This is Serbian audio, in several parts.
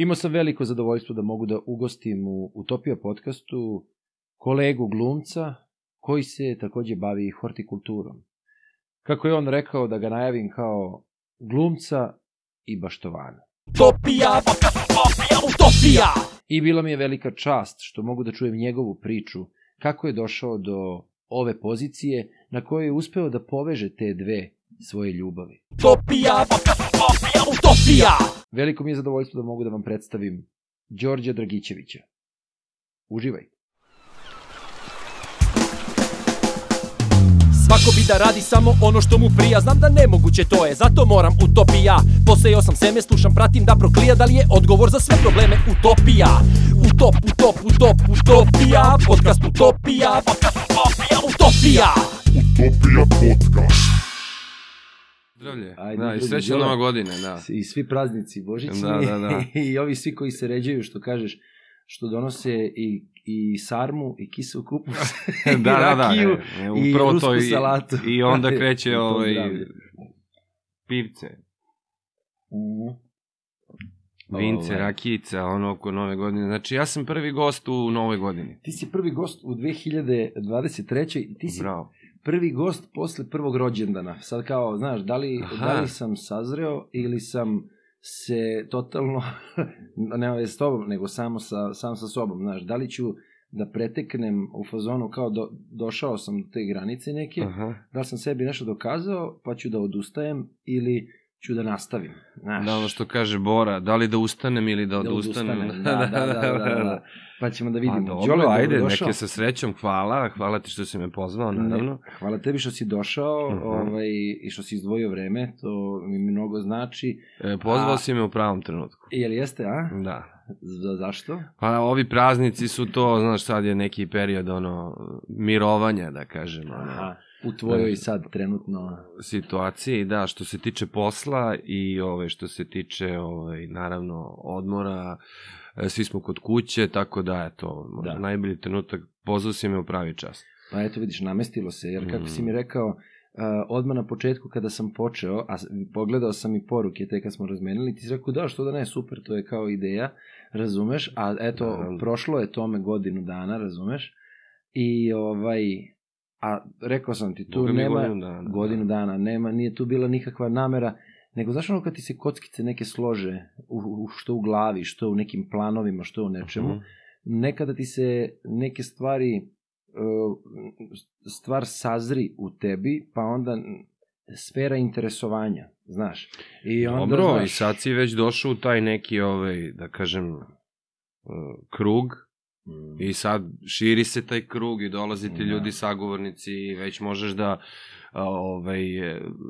Imao sam veliko zadovoljstvo da mogu da ugostim u Utopija podcastu kolegu glumca koji se takođe bavi hortikulturom. Kako je on rekao da ga najavim kao glumca i baštovana. Utopija, utopija, utopija! I bila mi je velika čast što mogu da čujem njegovu priču kako je došao do ove pozicije na kojoj je uspeo da poveže te dve svoje ljubavi. Utopija, utopija, utopija! Veliko mi je zadovoljstvo da mogu da vam predstavim Đorđa Dragićevića. Uživajte. Svako bi da radi samo ono što mu prija Znam da nemoguće to je, zato moram utopija Posejao sam seme, slušam, pratim da proklija Da li je odgovor za sve probleme utopija Utop, utop, utop, utopija Podcast utopija, podcast utopija, utopija Utopija podcast. Zdravlje. Ajde, da, i srećna Đole. nova godina, da. I svi praznici božićni Da, da, da. i ovi svi koji se ređaju, što kažeš, što donose i, i sarmu i kiseo kupus da, i da, da, rakiju e, i rusku to i, salatu. I onda kreće ovaj, pivce, Mhm. vince, Ovaj. rakijica, ono oko nove godine. Znači, ja sam prvi gost u novoj godini. Ti si prvi gost u 2023. i ti si Bravo. Prvi gost posle prvog rođendana. Sad kao, znaš, da li, Aha. da li sam sazreo ili sam se totalno, veze s tobom, nego samo sa, sam sa sobom, znaš, da li ću da preteknem u fazonu kao do, došao sam do te granice neke, Aha. da li sam sebi nešto dokazao, pa ću da odustajem ili ću da nastavim, znaš. Da, ono što kaže Bora, da li da ustanem ili da Da odustanem. odustanem, da, da, da, da, da, da. Pa ćemo da vidimo. Pa dobro, Đole, ajde, dobrodošao. neke sa srećom, hvala, hvala ti što si me pozvao, naravno. Ne, hvala tebi što si došao Mhm. ovaj, i što si izdvojio vreme, to mi mnogo znači. E, pozvao A- si me u pravom trenutku. Jel jeste, a? Da. Za, zašto? Pa ovi praznici su to, znaš, sad je neki period, ono, mirovanja, da kažem, ono, Aha, u tvojoj Da. sad trenutno... situaciji, da, što se tiče posla i ove, što se tiče, ovaj, naravno, odmora, e, svi smo kod kuće, tako da, eto, Da. najbolji trenutak, pozvao si me u pravi čas. Pa eto vidiš, namestilo se, jer kako Mhm. si mi rekao, uh, odmah na početku kada sam počeo, a pogledao sam i poruke te kad smo razmenili, ti si rekao da, što da ne, super, to je kao ideja, razumeš, a eto, Da. prošlo je tome godinu dana, razumeš, i ovaj, a rekao sam ti, tu Boga nema, godinu dana, da. godinu dana, nema, nije tu bila nikakva namera, nego znaš ono kad ti se kockice neke slože, u, u, što u glavi, što u nekim planovima, što u nečemu, Mhm. nekada ti se neke stvari e, stvar sazri u tebi, pa onda sfera interesovanja, znaš. I onda, Dobro, znaš, i sad si već došao u taj neki, ovaj, da kažem, e, krug, Mm, I sad širi se taj krug i dolaze ti Da. ljudi sagovornici i već možeš da ovaj,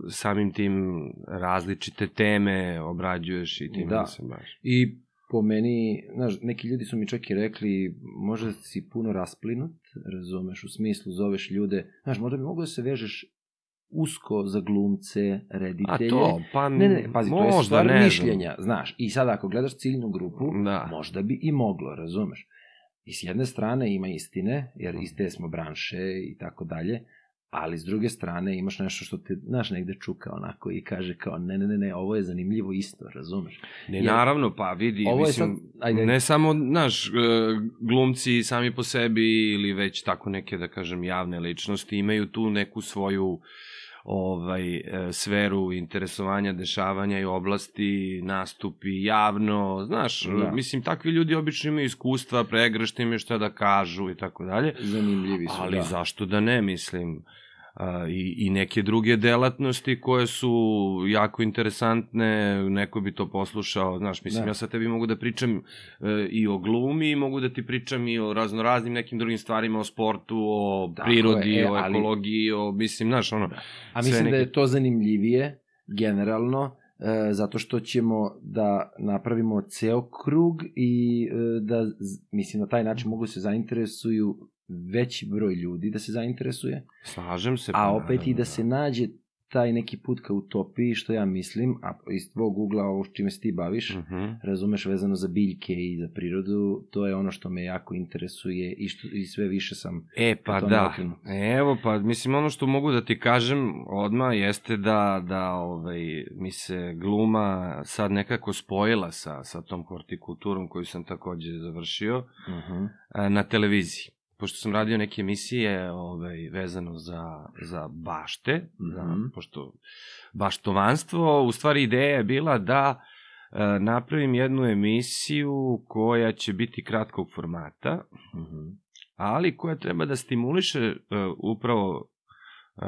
samim tim različite teme obrađuješ i tim Da. da. se baš. I po meni, znaš, neki ljudi su mi čak i rekli, možda si puno rasplinut, razumeš, u smislu zoveš ljude, znaš, možda bi mogo da se vežeš usko za glumce, A reditelje. to, pa Ne, ne, pazi, to je možda, stvar ne znam. mišljenja, znaš. I sad ako gledaš ciljnu grupu, Da. možda bi i moglo, razumeš. I s jedne strane ima istine, jer iz te smo branše i tako dalje, ali s druge strane imaš nešto što te, znaš, negde čuka onako i kaže kao, ne, ne, ne, ne, ovo je zanimljivo isto, razumeš. Ne, Jer- naravno, pa vidi, Ovo je mislim, sad- ajde, ajde. ne samo, znaš, e, glumci sami po sebi ili već tako neke, da kažem, javne ličnosti imaju tu neku svoju ovaj e, sferu interesovanja, dešavanja i oblasti, nastupi javno, znaš, Da. da. mislim, takvi ljudi obično imaju iskustva, pregršt im je šta da kažu i tako dalje, Zanimljivi su, ali da. zašto da ne, mislim, i, i neke druge delatnosti koje su jako interesantne, neko bi to poslušao, znaš, mislim, Da. da. ja sad tebi mogu da pričam e, i o glumi, mogu da ti pričam i o raznoraznim nekim drugim stvarima, o sportu, o Tako prirodi, je, e, o ali- ekologiji, o, mislim, znaš, ono, A sve mislim da neke- je to zanimljivije, generalno, e, zato što ćemo da napravimo ceo krug i e, da, mislim, na taj način mogu se zainteresuju veći broj ljudi da se zainteresuje, slažem se. pa a opet i naravno, da se nađe taj neki put ka utopiji, što ja mislim, a iz tvog ugla ovo čime se ti baviš, Uh -huh. razumeš vezano za biljke i za prirodu, to je ono što me jako interesuje i, što, i sve više sam E, pa da. okrenut. Evo, pa mislim, ono što mogu da ti kažem odmah jeste da, da ovaj, mi se gluma sad nekako spojila sa, sa tom hortikulturom koju sam takođe završio Uh -huh. a, na televiziji. Pošto sam radio neke emisije ovaj, vezano za, za bašte, za, Mhm. pošto baštovanstvo, u stvari ideja je bila da e, napravim jednu emisiju koja će biti kratkog formata, Uh -huh. ali koja treba da stimuliše uh, upravo uh,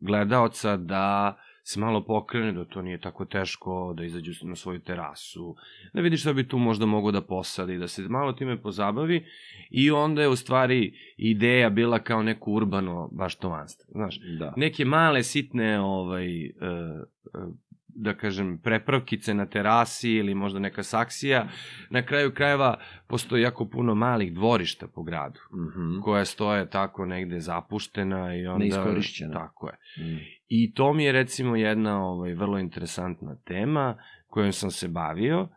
gledaoca da se malo pokrene, da to nije tako teško, da izađu na svoju terasu, da vidi šta bi tu možda mogo da posadi, da se malo time pozabavi i onda je u stvari ideja bila kao neko urbano baštovanstvo, znaš. Da. Neke male sitne ovaj, uh, uh, da kažem, prepravkice na terasi ili možda neka saksija. Na kraju krajeva postoji jako puno malih dvorišta po gradu Uh -huh. koja stoje tako negde zapuštena i onda... Neiskorišćena. Tako je. Mm. I to mi je recimo jedna ovaj, vrlo interesantna tema kojom sam se bavio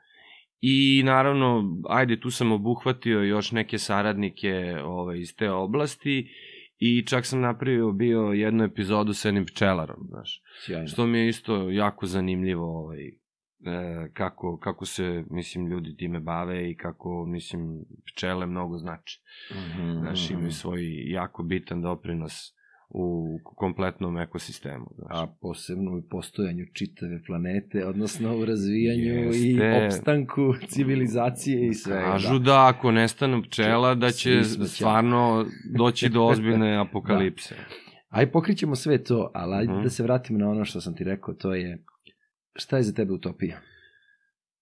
i naravno, ajde, tu sam obuhvatio još neke saradnike ovaj, iz te oblasti i čak sam napravio bio jednu epizodu sa jednim pčelarom, znaš. Sjajno. Što mi je isto jako zanimljivo ovaj, e, kako, kako se, mislim, ljudi time bave i kako, mislim, pčele mnogo znači. Mhm, Znaš, mhm. imaju svoj jako bitan doprinos u kompletnom ekosistemu. Znaš. a posebno u postojanju čitave planete, odnosno u razvijanju i Jeste. opstanku civilizacije i sve. Kažu da. ako nestanu pčela, da će stvarno doći do ozbiljne apokalipse. Aj pokrićemo sve to, ali ajde Mhm. da se vratimo na ono što sam ti rekao, to je šta je za tebe utopija?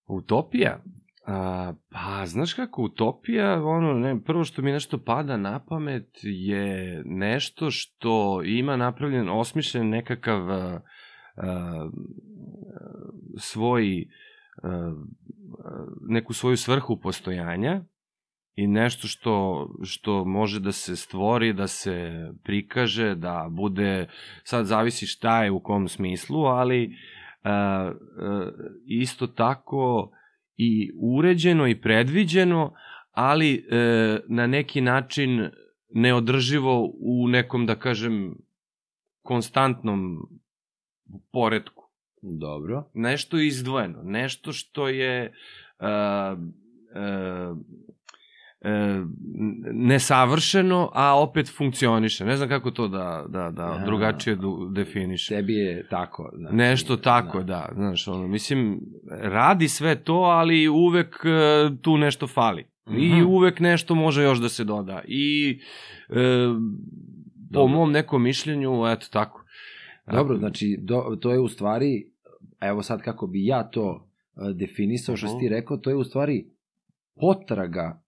Utopija? A, pa, znaš kako, utopija, ono, ne, prvo što mi nešto pada na pamet je nešto što ima napravljen, osmišljen nekakav a, a, svoj, a, neku svoju svrhu postojanja i nešto što, što može da se stvori, da se prikaže, da bude, sad zavisi šta je u kom smislu, ali a, a, isto tako i uređeno i predviđeno, ali e, na neki način neodrživo u nekom, da kažem, konstantnom poredku. Dobro. Nešto izdvojeno, nešto što je uh, uh, nesavršeno, a opet funkcioniše. Ne znam kako to da, da, da Ja. drugačije du, definiše. Tebi je tako. Znači, Nešto tako, da. Znaš, ono, mislim, radi sve to, ali uvek e, tu nešto fali. I Mhm. uvek nešto može još da se doda. I e, po Dobro. mom nekom mišljenju, eto tako. Dobro, znači, do, to je u stvari, evo sad kako bi ja to e, definisao, što si ti Mhm. rekao, to je u stvari potraga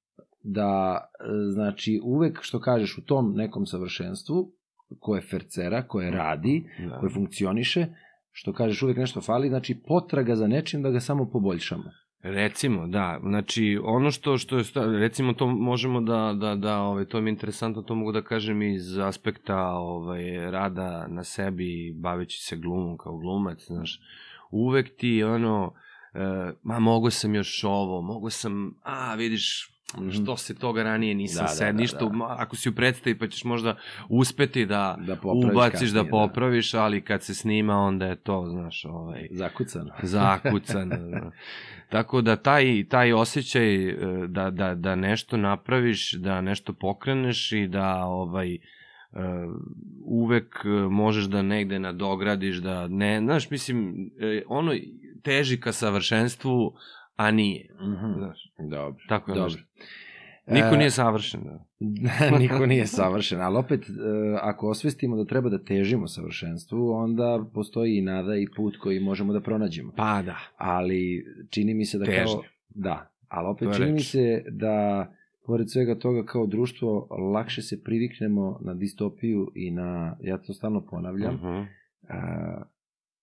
da, e, znači, uvek što kažeš u tom nekom savršenstvu, koje fercera, koje radi, Da. koje funkcioniše, što kažeš uvek nešto fali, znači potraga za nečim da ga samo poboljšamo. Recimo, da. Znači, ono što, što je, recimo to možemo da, da, da ovaj, to mi je interesantno, to mogu da kažem iz aspekta ovaj, rada na sebi, baveći se glumom kao glumac, znaš, uvek ti ono, e, ma mogo sam još ovo, mogo sam, a vidiš, Mhm. što se toga ranije nisam Da, da, da, sed, da, ništa, da. ma, ako si u predstavi pa ćeš možda uspeti da, Da ubaciš, da kasnije, popraviš, ali kad se snima onda je to, znaš, ovaj, Zakucano. zakucan. da. Tako da taj, taj osjećaj e, da, da, da nešto napraviš, da nešto pokreneš i da ovaj, e, uvek e, možeš da negde nadogradiš, da ne, znaš, mislim, ono teži ka savršenstvu, a nije. Mhm. Znaš, Dobro. tako je Dobro. Niko E, nije savršen. Da. Niko nije savršen, ali opet, e, ako osvestimo da treba da težimo savršenstvu, onda postoji i nada i put koji možemo da pronađemo. Pa da. Ali čini mi se da kao... Težnja. Da, ali opet čini mi reč. se da pored svega toga kao društvo lakše se priviknemo na distopiju i na, ja to stalno ponavljam, Mhm, a,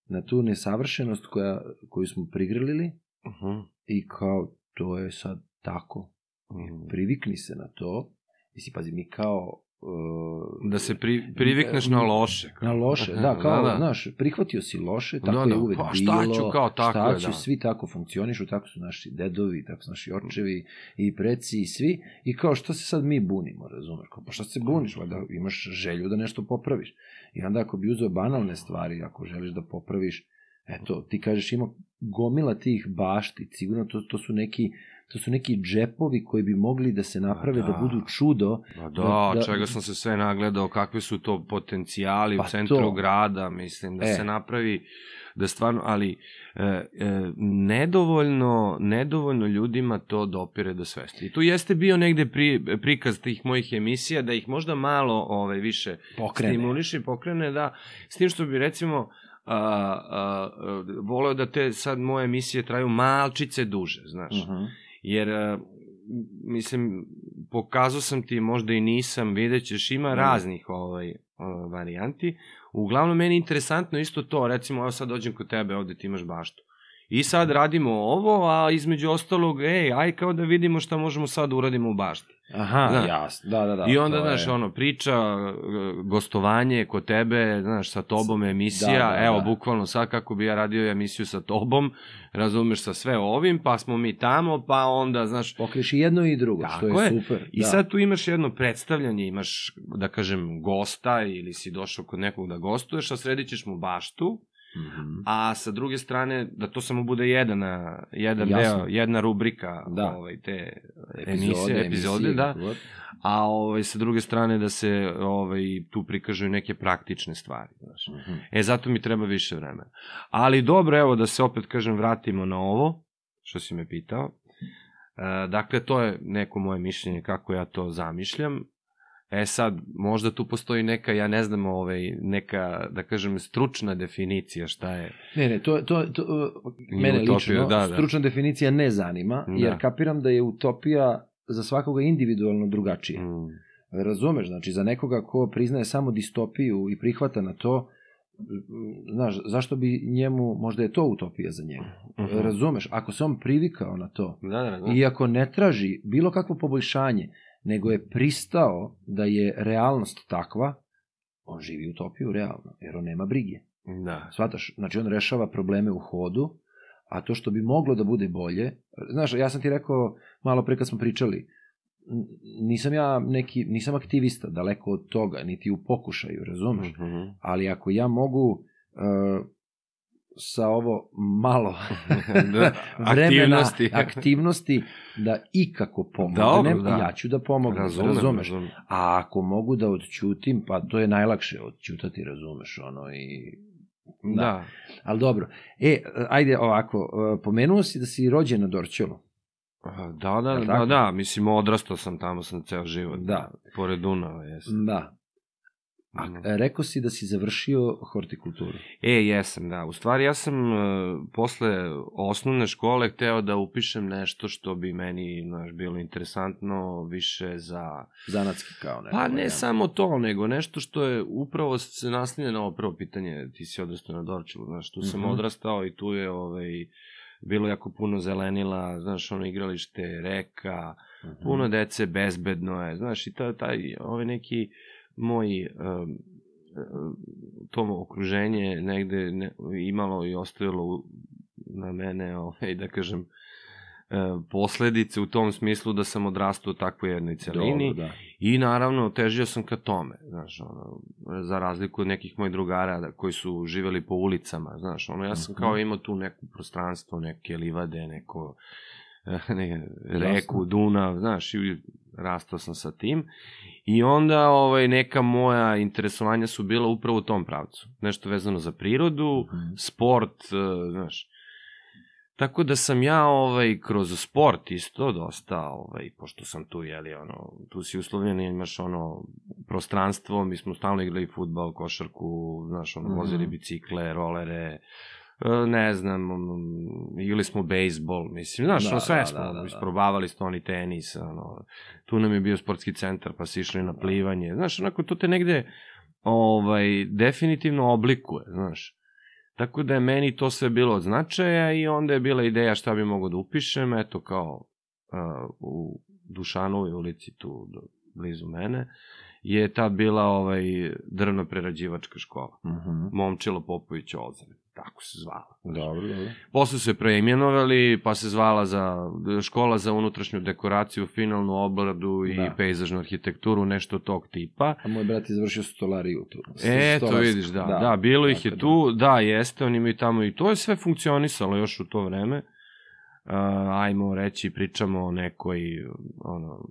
na tu nesavršenost koja, koju smo prigrlili mhm, i kao to je sad tako. mhm. Privikni se na to. Mislim, pazi, mi kao uh, Da se pri, privikneš na loše. Na loše, da, kao, Da, da. znaš, prihvatio si loše, tako Da, da, je uvek pa šta bilo. ću, kao, tako šta je, ću, da. svi tako funkcionišu, tako su naši dedovi, tako su naši očevi i preci i svi. I kao, što se sad mi bunimo, razumeš? Kao, pa šta se buniš, valjda imaš želju da nešto popraviš. I onda ako bi uzeo banalne stvari, ako želiš da popraviš, eto, ti kažeš ima gomila tih bašti, sigurno to, to su neki to su neki džepovi koji bi mogli da se naprave da, da. da budu čudo. Pa da, Da, da. čega sam se sve nagledao, kakvi su to potencijali Pa u centru to. grada, mislim, da E. se napravi, da stvarno, ali e, e, nedovoljno, nedovoljno ljudima to dopire do svesti. I tu jeste bio negde pri, prikaz tih mojih emisija, da ih možda malo ovaj, više Pokrene. stimuliše i pokrene, da, s tim što bi recimo, a, a, a, voleo da te sad moje emisije traju malčice duže, znaš. Uh -huh. Jer, e, mislim, pokazao sam ti, možda i nisam, vidjet ćeš, ima raznih ovaj, o, varijanti. Uglavnom, meni je interesantno isto to, recimo, evo sad dođem kod tebe, ovde ti imaš baštu. I sad radimo ovo, a između ostalog, ej, aj kao da vidimo šta možemo sad da uradimo u bašti. Aha, Znaš. jasno, da, da, da. I onda, znaš, je- ono, priča, e, gostovanje kod tebe, znaš, sa tobom emisija, Da, da, evo, da. bukvalno sad kako bi ja radio emisiju sa tobom, razumeš, sa sve ovim, pa smo mi tamo, pa onda, znaš, Pokriš i jedno i drugo, što je, je. super. I da. sad tu imaš jedno predstavljanje, imaš, da kažem, gosta ili si došao kod nekog da gostuješ, a sredit ćeš mu baštu, Mhm. a sa druge strane, da to samo bude jedan, a, jedan Jasno. deo, jedna rubrika Da. ovaj, te Epizode, emisije, epizode, emisije, da, god. a ovaj, sa druge strane da se ovaj, tu prikažu neke praktične stvari. Znaš. Mhm. E, zato mi treba više vremena. Ali dobro, evo, da se opet, kažem, vratimo na ovo, što si me pitao. E, dakle, to je neko moje mišljenje kako ja to zamišljam. E sad, možda tu postoji neka, ja ne znam, ovaj, neka, da kažem, stručna definicija šta je. Ne, ne, to, to, to uh, mene utopija, lično, da, da. stručna definicija ne zanima, Da. jer kapiram da je utopija za svakoga individualno drugačije. Mm, Razumeš, znači za nekoga ko priznaje samo distopiju i prihvata na to, znaš, zašto bi njemu, možda je to utopija za njega. Mhm. Razumeš, ako se on privikao na to, Da, da, da. i ako ne traži bilo kakvo poboljšanje, nego je pristao da je realnost takva, on živi utopiju realno, jer on nema brige. Da. Svataš, znači on rešava probleme u hodu, a to što bi moglo da bude bolje, znaš, ja sam ti rekao malo pre kad smo pričali, nisam ja neki, nisam aktivista, daleko od toga, niti u pokušaju, razumeš? Mhm. Ali ako ja mogu uh, sa ovo malo da, vremena, aktivnosti. aktivnosti da ikako pomognem, Dobro, da. ja ću da pomognem, Razumem, razumeš? razumem. A ako mogu da odćutim, pa to je najlakše odćutati, razumeš, ono i... Da. Da. Ali dobro. E, ajde ovako, e, pomenuo si da si rođen na Dorćolu. Da, da, da, tako? da, mislim, odrastao sam tamo sam ceo život. Da. Pored Dunava, jes. Da. A Mhm. e, rekao si da si završio hortikulturu. E, jesam, da. U stvari, ja sam e, posle osnovne škole hteo da upišem nešto što bi meni, znaš, bilo interesantno više za... Zanatski kao neko. Pa ne ja. samo to, nego nešto što je upravo se naslanja na ovo prvo pitanje, ti si odrastao na Dorčelu, znaš, tu sam Mhm. odrastao i tu je, ovaj, bilo jako puno zelenila, znaš, ono igralište, reka, Mhm. puno dece, bezbedno je, znaš, i taj, taj ovaj neki moj um, to okruženje negde ne, imalo i ostavilo na mene, ovaj, da kažem, e, posledice u tom smislu da sam odrastao u takvoj jednoj celini Dobro, da. i naravno težio sam ka tome, znaš, ono, za razliku od nekih mojih drugara da, koji su živeli po ulicama, znaš, ono, ja sam Mhm. kao imao tu neko prostranstvo, neke livade, neko, ne, reku. Dunav, znaš, i rastao sam sa tim. I onda ovaj, neka moja interesovanja su bila upravo u tom pravcu. Nešto vezano za prirodu, Mhm. sport, eh, znaš. Tako da sam ja ovaj kroz sport isto dosta ovaj pošto sam tu je li ono tu si uslovljen imaš ono prostranstvo mi smo stalno igrali fudbal košarku znaš ono vozili bicikle rolere e, ne znam igrali smo bejsbol mislim znaš Da, sve da, smo da, da, da. isprobavali stoni tenis ono tu nam je bio sportski centar pa si išli na plivanje znaš onako to te negde ovaj definitivno oblikuje znaš. Tako da je meni to sve bilo od značaja i onda je bila ideja šta bi mogo da upišem, eto kao uh, u Dušanovoj ulici tu do, blizu mene, je tad bila ovaj drvno-prerađivačka škola. Mhm. Momčilo Popović Ozare, tako se zvala. Dobro, dobro. Posle su je preimenovali, pa se zvala za škola za unutrašnju dekoraciju, finalnu obradu i Da. pejzažnu arhitekturu, nešto tog tipa. A moj brat je završio stolariju tu. E, to Stolarsku. vidiš, da, da, bilo ih je tu, da, jeste, oni imaju tamo i to je sve funkcionisalo još u to vreme. Uh, ajmo reći, pričamo o nekoj, ono,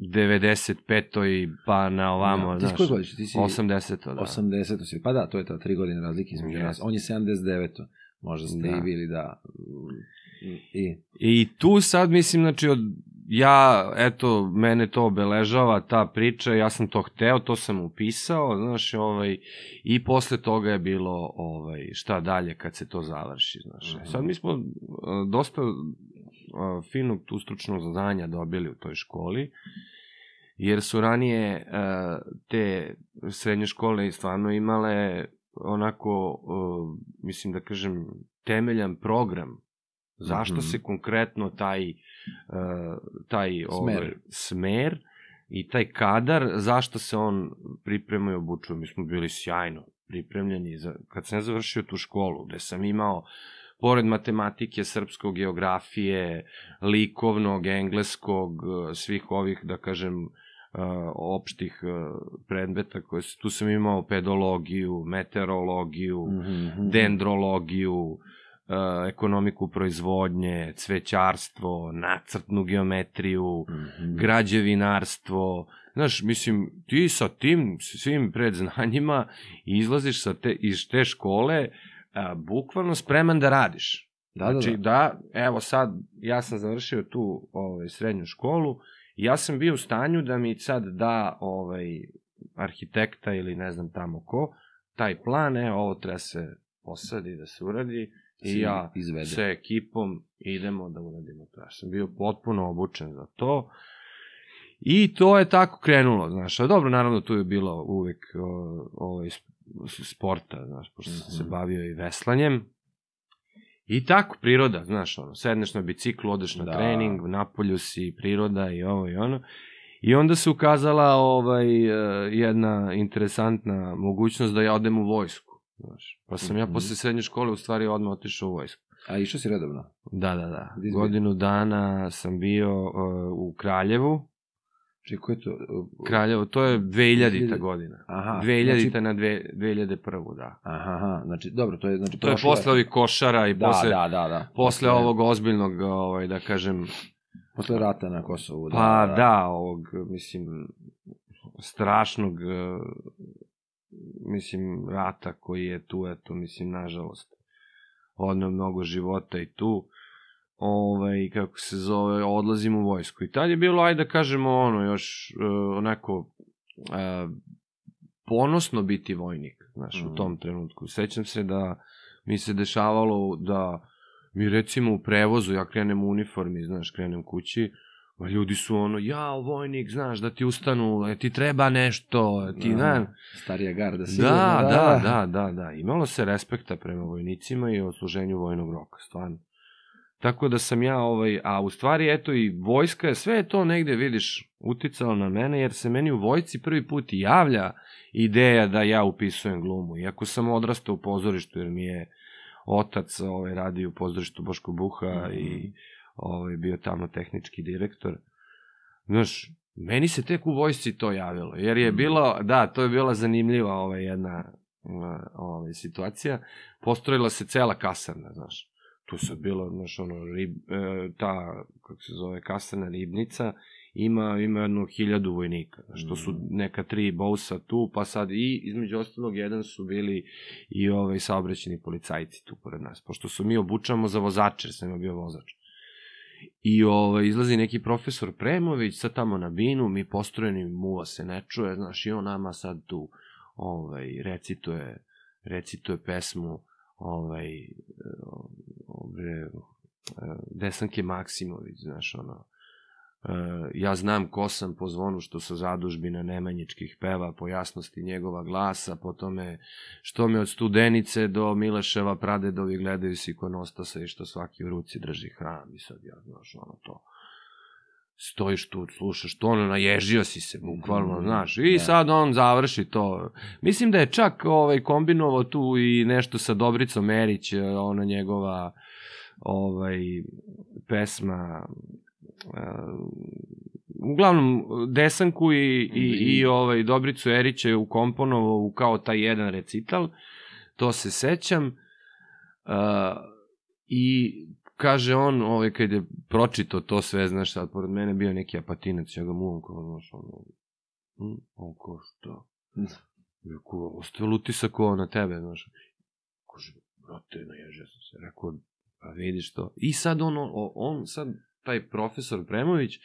95. pa na ovamo, Da. Ti znaš, godiš? Ti si 80. da. 80. si. Pa da, to je ta tri godine razlike između Jeste. nas. On je 79. Možda ste Da. i bili da... I, I tu sad, mislim, znači, od, ja, eto, mene to obeležava, ta priča, ja sam to hteo, to sam upisao, znaš, ovaj, i posle toga je bilo, ovaj, šta dalje kad se to završi, znaš. Mhm. Sad mi smo uh, dosta finog tu stručnog znanja dobili u toj školi, jer su ranije uh, te srednje škole stvarno imale onako, uh, mislim da kažem, temeljan program zašto Mhm. se konkretno taj, uh, taj ovaj, Smer. smer i taj kadar, zašto se on priprema i obučuje. Mi smo bili sjajno pripremljeni. Za, kad sam ja završio tu školu, gde sam imao pored matematike, srpskog, geografije, likovnog, engleskog, eh, svih ovih, da kažem, uh, opštih uh, predmeta koje su, tu sam imao pedologiju, meteorologiju, Mhm. dendrologiju, uh, ekonomiku proizvodnje, cvećarstvo, nacrtnu geometriju, Mhm. građevinarstvo. Znaš, mislim, ti sa tim svim predznanjima izlaziš sa te, iz te škole a, bukvalno spreman da radiš. Da, da, znači, da. da, evo sad, ja sam završio tu ovaj, srednju školu i ja sam bio u stanju da mi sad da ovaj, arhitekta ili ne znam tamo ko, taj plan, e, ovo treba se posadi, da se uradi, i Si ja izvede. sa ekipom idemo da uradimo to. Ja sam bio potpuno obučen za to. I to je tako krenulo, znaš. A dobro, naravno, tu je bilo uvek o, ovaj, sporta, znaš, pošto sam se Mhm. bavio i veslanjem. I tako, priroda, znaš, ono, sedneš na biciklu, odeš na Da. trening, napolju si, priroda i ovo i ono. I onda se ukazala ovaj, eh, jedna interesantna mogućnost da ja odem u vojsku. Znaš. Pa sam ja Mhm. posle srednje škole u stvari odmah otišao u vojsku. A išao si redovno? Da, da, da. Godinu dana sam bio uh, u Kraljevu. Čekaj, ko je to? Uh, Kraljevo, to je 2000. 2000. godina. Aha. 2000. Znači, na dve, 2001. da. aha, aha, znači, dobro, to je, znači, To je posle ovih košara i Da, posle, da, da, da. posle ovog ozbiljnog, ovaj, da kažem, Posle rata na Kosovu. Da, pa da, ovog, mislim, strašnog, eh, mislim, rata koji je tu, eto, mislim, nažalost, odno mnogo života i tu, ovaj, kako se zove, odlazim u vojsku. I tad je bilo, ajde da kažemo, ono, još uh, onako uh, ponosno biti vojnik, znaš, Mhm. u tom trenutku. Sećam se da mi se dešavalo da mi recimo u prevozu, ja krenem u uniformi, znaš, krenem kući, a ljudi su ono, ja, vojnik, znaš, da ti ustanu, e, ti treba nešto, ti, Aha, znaš, Starija garda, sigurno. da, da, da, da, da. Imalo se respekta prema vojnicima i odsluženju vojnog roka, stvarno. Tako da sam ja, ovaj, a u stvari, eto, i vojska je, sve je to negde, vidiš, uticalo na mene, jer se meni u vojci prvi put javlja ideja da ja upisujem glumu. Iako sam odrastao u pozorištu, jer mi je otac ovaj, radio u pozorištu Boško Buha Mhm. i ovaj, bio tamo tehnički direktor. Znaš, meni se tek u vojsci to javilo, jer je Mhm. bilo, da, to je bila zanimljiva ovaj, jedna ovaj, situacija. Postrojila se cela kasarna, znaš. Tu se bilo, znaš, ono, rib, e, ta, kako se zove, kasarna ribnica, ima, ima jedno hiljadu vojnika, znaš, to su Mhm. neka tri bousa tu, pa sad i, između ostalog, jedan su bili i ovaj saobraćeni policajci tu pored nas, pošto su mi obučamo za vozače, jer sam bio vozač. I ovaj, izlazi neki profesor Premović, sad tamo na binu, mi postrojeni muva se ne čuje, znaš, i on nama sad tu ovaj, recituje, recituje pesmu ovaj, ove, Desanke Maksimović, znaš, ono, e, ja znam ko sam po zvonu što sa zadužbina Nemanjičkih peva, po jasnosti njegova glasa, po tome što me od studenice do Mileševa pradedovi gledaju s ikonostasa i što svaki u ruci drži hram i sad ja, znaš, ono to. Stojiš tu, slušaš to, ono, naježio si se, bukvalno, Mhm, znaš, i da. sad on završi to. Mislim da je čak ovaj, kombinovao tu i nešto sa Dobricom Erić, e, ona njegova ovaj, pesma, e, uglavnom, Desanku i, i, i ovaj, Dobricu Erić je ukomponovao u kao taj jedan recital, to se sećam, uh, i kaže on, ovaj, kad je pročito to sve, znaš, sad, pored mene bio neki apatinac, ja ga muvam, kao, znaš, ono, hm, on ko šta? Rekao, ostavio utisak ovo na tebe, znaš. Kaže, brate, naježio sam se. Rekao, pa vidiš to. I sad on, on, on sad, taj profesor Premović,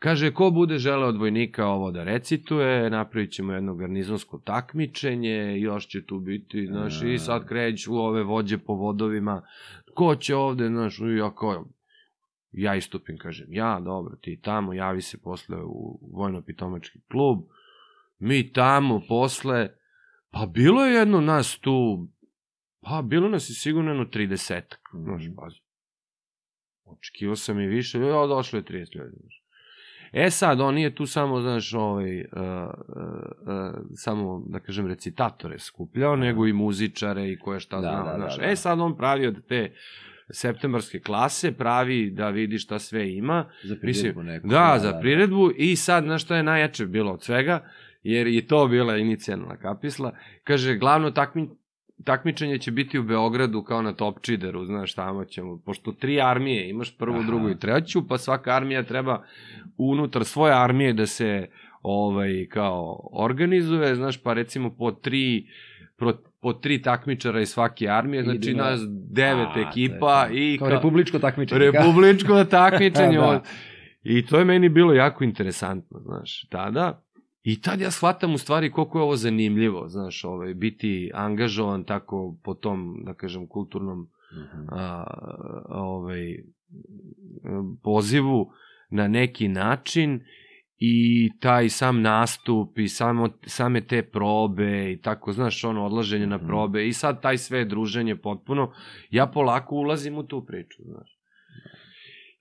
Kaže, ko bude želeo od vojnika ovo da recituje, napravit ćemo jedno garnizonsko takmičenje, još će tu biti, znaš, i sad kreću ove vođe po vodovima, ko će ovde, znaš, i ja kao, ja istupim, kažem, ja, dobro, ti tamo, javi se posle u vojno-pitomački klub, mi tamo posle, pa bilo je jedno nas tu, pa bilo nas je sigurno jedno 30 znaš, pazi. Očekivao sam i više, ja, došlo je 30 ljudi, znaš. E sad, on nije tu samo, znaš, ovaj, uh, uh, uh, samo, da kažem, recitatore skupljao, nego i muzičare i koje šta Da, znao, da, da, znaš. da. E sad on pravi od te septembarske klase, pravi da vidi šta sve ima, Za priredbu neku. Da, za priredbu i sad, znaš šta je najjače bilo od svega, jer je to bila inicijalna kapisla, kaže, glavno takmi, takmičenje će biti u Beogradu kao na Topčideru, znaš, tamo ćemo, pošto tri armije, imaš prvu, Aha. drugu i treću, pa svaka armija treba unutar svoje armije da se ovaj kao organizuje, znaš, pa recimo po tri pro, po tri takmičara iz svake armije, znači Idu na- nas devet A, to ekipa to. i Kao ka- republičko takmičenje. republičko takmičenje. Da. da. I to je meni bilo jako interesantno, znaš, tada. I tad ja shvatam u stvari koliko je ovo zanimljivo, znaš, ovaj, biti angažovan tako po tom, da kažem, kulturnom Mhm. a, ovaj, pozivu na neki način i taj sam nastup i samo, same te probe i tako, znaš, ono, odlaženje na Mhm. probe i sad taj sve druženje potpuno, ja polako ulazim u tu priču, znaš.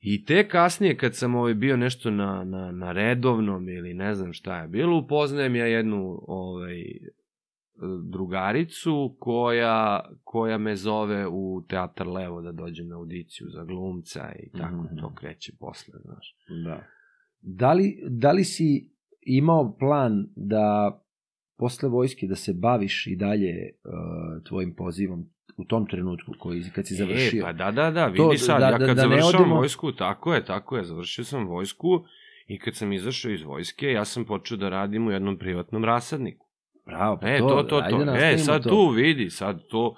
I te kasnije kad sam ovaj bio nešto na, na, na redovnom ili ne znam šta je bilo, upoznajem ja jednu ovaj, drugaricu koja, koja me zove u Teatar Levo da dođem na audiciju za glumca i tako Mhm. to kreće posle, znaš. Da. Da li, da li si imao plan da posle vojske da se baviš i dalje uh, tvojim pozivom u tom trenutku koji kad si završio? E, pa da, da, da, vidi To, sad, da- ja da- kad da ne završavam odemo- vojsku, tako je, tako je, završio sam vojsku i kad sam izašao iz vojske, ja sam počeo da radim u jednom privatnom rasadniku. Bravo, pa E, to, to, to. ajde E, sad to. tu vidi, sad to,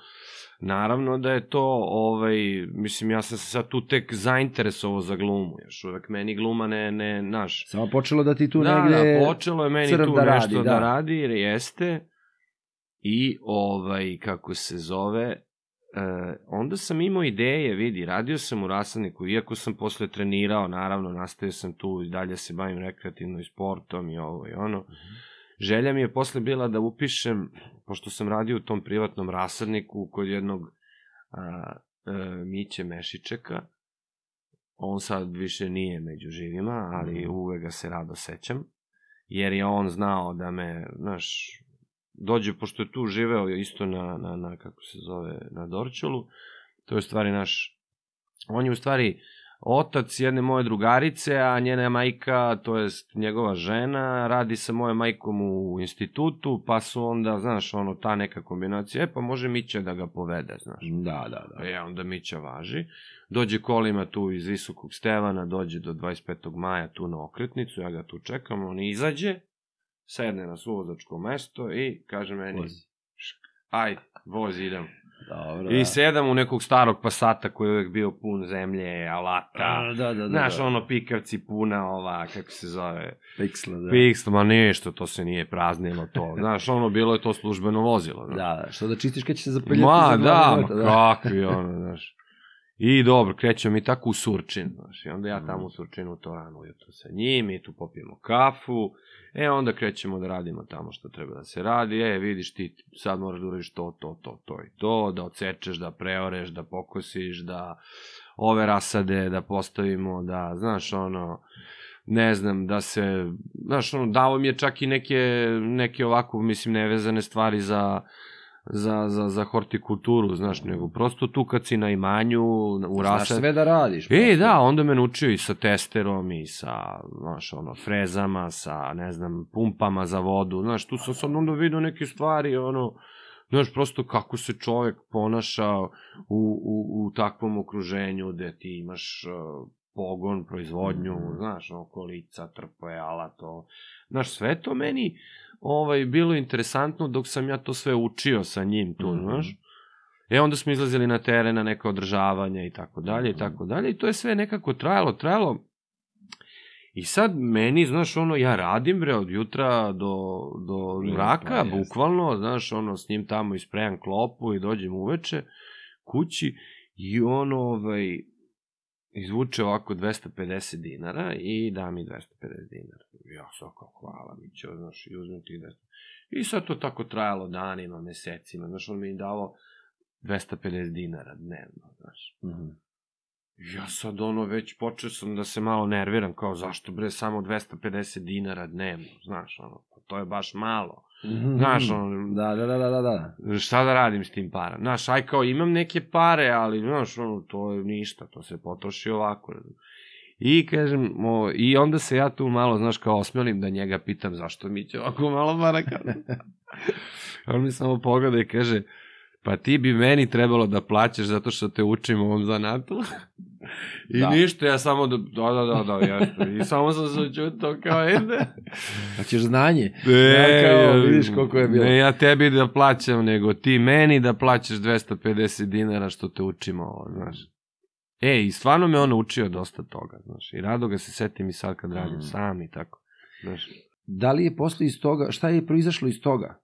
naravno da je to, ovaj, mislim, ja sam se sad tu tek zainteresovao za glumu, još uvek meni gluma ne, ne, naš. Samo počelo da ti tu da, negde... da, počelo je meni tu da radi, nešto da, da. radi, jer jeste, i ovaj, kako se zove, E, onda sam imao ideje, vidi, radio sam u rasadniku, iako sam posle trenirao, naravno, nastavio sam tu i dalje se bavim rekreativno i sportom i ovo i ono. Želja mi je posle bila da upišem, pošto sam radio u tom privatnom rasadniku kod jednog a, a, Miće Mešičeka, on sad više nije među živima, ali uvek ga se rado sećam, jer je on znao da me, znaš, dođe, pošto je tu živeo isto na, na, na kako se zove, na Dorčolu, to je u stvari naš, on je u stvari otac jedne moje drugarice, a njena majka, to jest njegova žena, radi sa mojom majkom u institutu, pa su onda, znaš, ono, ta neka kombinacija, e, pa može Mića da ga povede, znaš. Da, da, da. E, onda Mića važi. Dođe kolima tu iz Visokog Stevana, dođe do 25. maja tu na okretnicu, ja ga tu čekam, on izađe, sedne na suvozačko mesto i kaže meni, Vozi. ajde, vozi, idem. Dobro, I sedam u nekog starog pasata koji je uvek bio pun zemlje, alata, Da, da, da. Znaš, da. ono pikavci puna ova, kako se zove, Piksla, da. Piksla, ma ništa, to se nije praznilo to. Znaš, ono, bilo je to službeno vozilo. Da, da, što da čistiš kad će se zapeljati Ma, za da, dva ma minuta, kakvi, ono, znaš. I dobro, krećemo mi tako u Surčin, znaš, i onda ja tamo u Surčinu to rano ujutro sa njim, i tu popijemo kafu, e, onda krećemo da radimo tamo što treba da se radi, e, vidiš ti, sad moraš da uradiš to, to, to, to i to, da odsečeš, da preoreš, da pokosiš, da ove rasade, da postavimo, da, znaš, ono, ne znam, da se, znaš, ono, dao mi je čak i neke, neke ovako, mislim, nevezane stvari za, za, za, za hortikulturu, znaš, nego prosto tu kad si na imanju, u Znaš rasad... sve da radiš. E, da, onda me naučio i sa testerom i sa, znaš, ono, frezama, sa, ne znam, pumpama za vodu, znaš, tu sam sad onda vidio neke stvari, ono, znaš, prosto kako se čovek ponaša u, u, u takvom okruženju gde ti imaš uh, pogon, proizvodnju, Mhm. znaš, ono, kolica, trpoje, alato, znaš, sve to meni, ovaj, bilo interesantno dok sam ja to sve učio sa njim tu, Mhm. znaš, E onda smo izlazili na teren na neka održavanja i tako dalje i Mhm. tako dalje i to je sve nekako trajalo, trajalo. I sad meni, znaš, ono, ja radim, bre, od jutra do, do mraka, jeste. bukvalno, znaš, ono, s njim tamo isprejam klopu i dođem uveče kući i on, ovaj, izvuče ovako 250 dinara i da mi 250 dinara. Ja sam kao, hvala mi će, znaš, i uzmem tih 200. I sad to tako trajalo danima, mesecima, znaš, on mi je davo 250 dinara dnevno, znaš. Mhm. Ja sad ono već počeo sam da se malo nerviram, kao zašto bre samo 250 dinara dnevno, znaš, ono, pa to je baš malo. Mhm. Znaš, ono, Da, da, da, da, da, da. šta da radim s tim para? Znaš, aj kao imam neke pare, ali, znaš, ono, to je ništa, to se potroši ovako. I kažem, o, i onda se ja tu malo, znaš, kao osmelim da njega pitam zašto mi će ovako malo para kao. On mi samo pogleda i kaže, pa ti bi meni trebalo da plaćaš zato što te učim ovom zanatu. I Da. ništa, ja samo da, da, da, da, da, ja, i samo sam se čutao kao, ide. Hoćeš znanje? Ne, Ja kao, vidiš koliko je bilo. Ne, ja tebi da plaćam, nego ti meni da plaćaš 250 dinara što te učimo ovo, znaš. E, i stvarno me on učio dosta toga, znaš. I rado ga se setim i sad kad radim Mm. sam i tako. Znaš. Da li je posle iz toga, šta je proizašlo iz toga?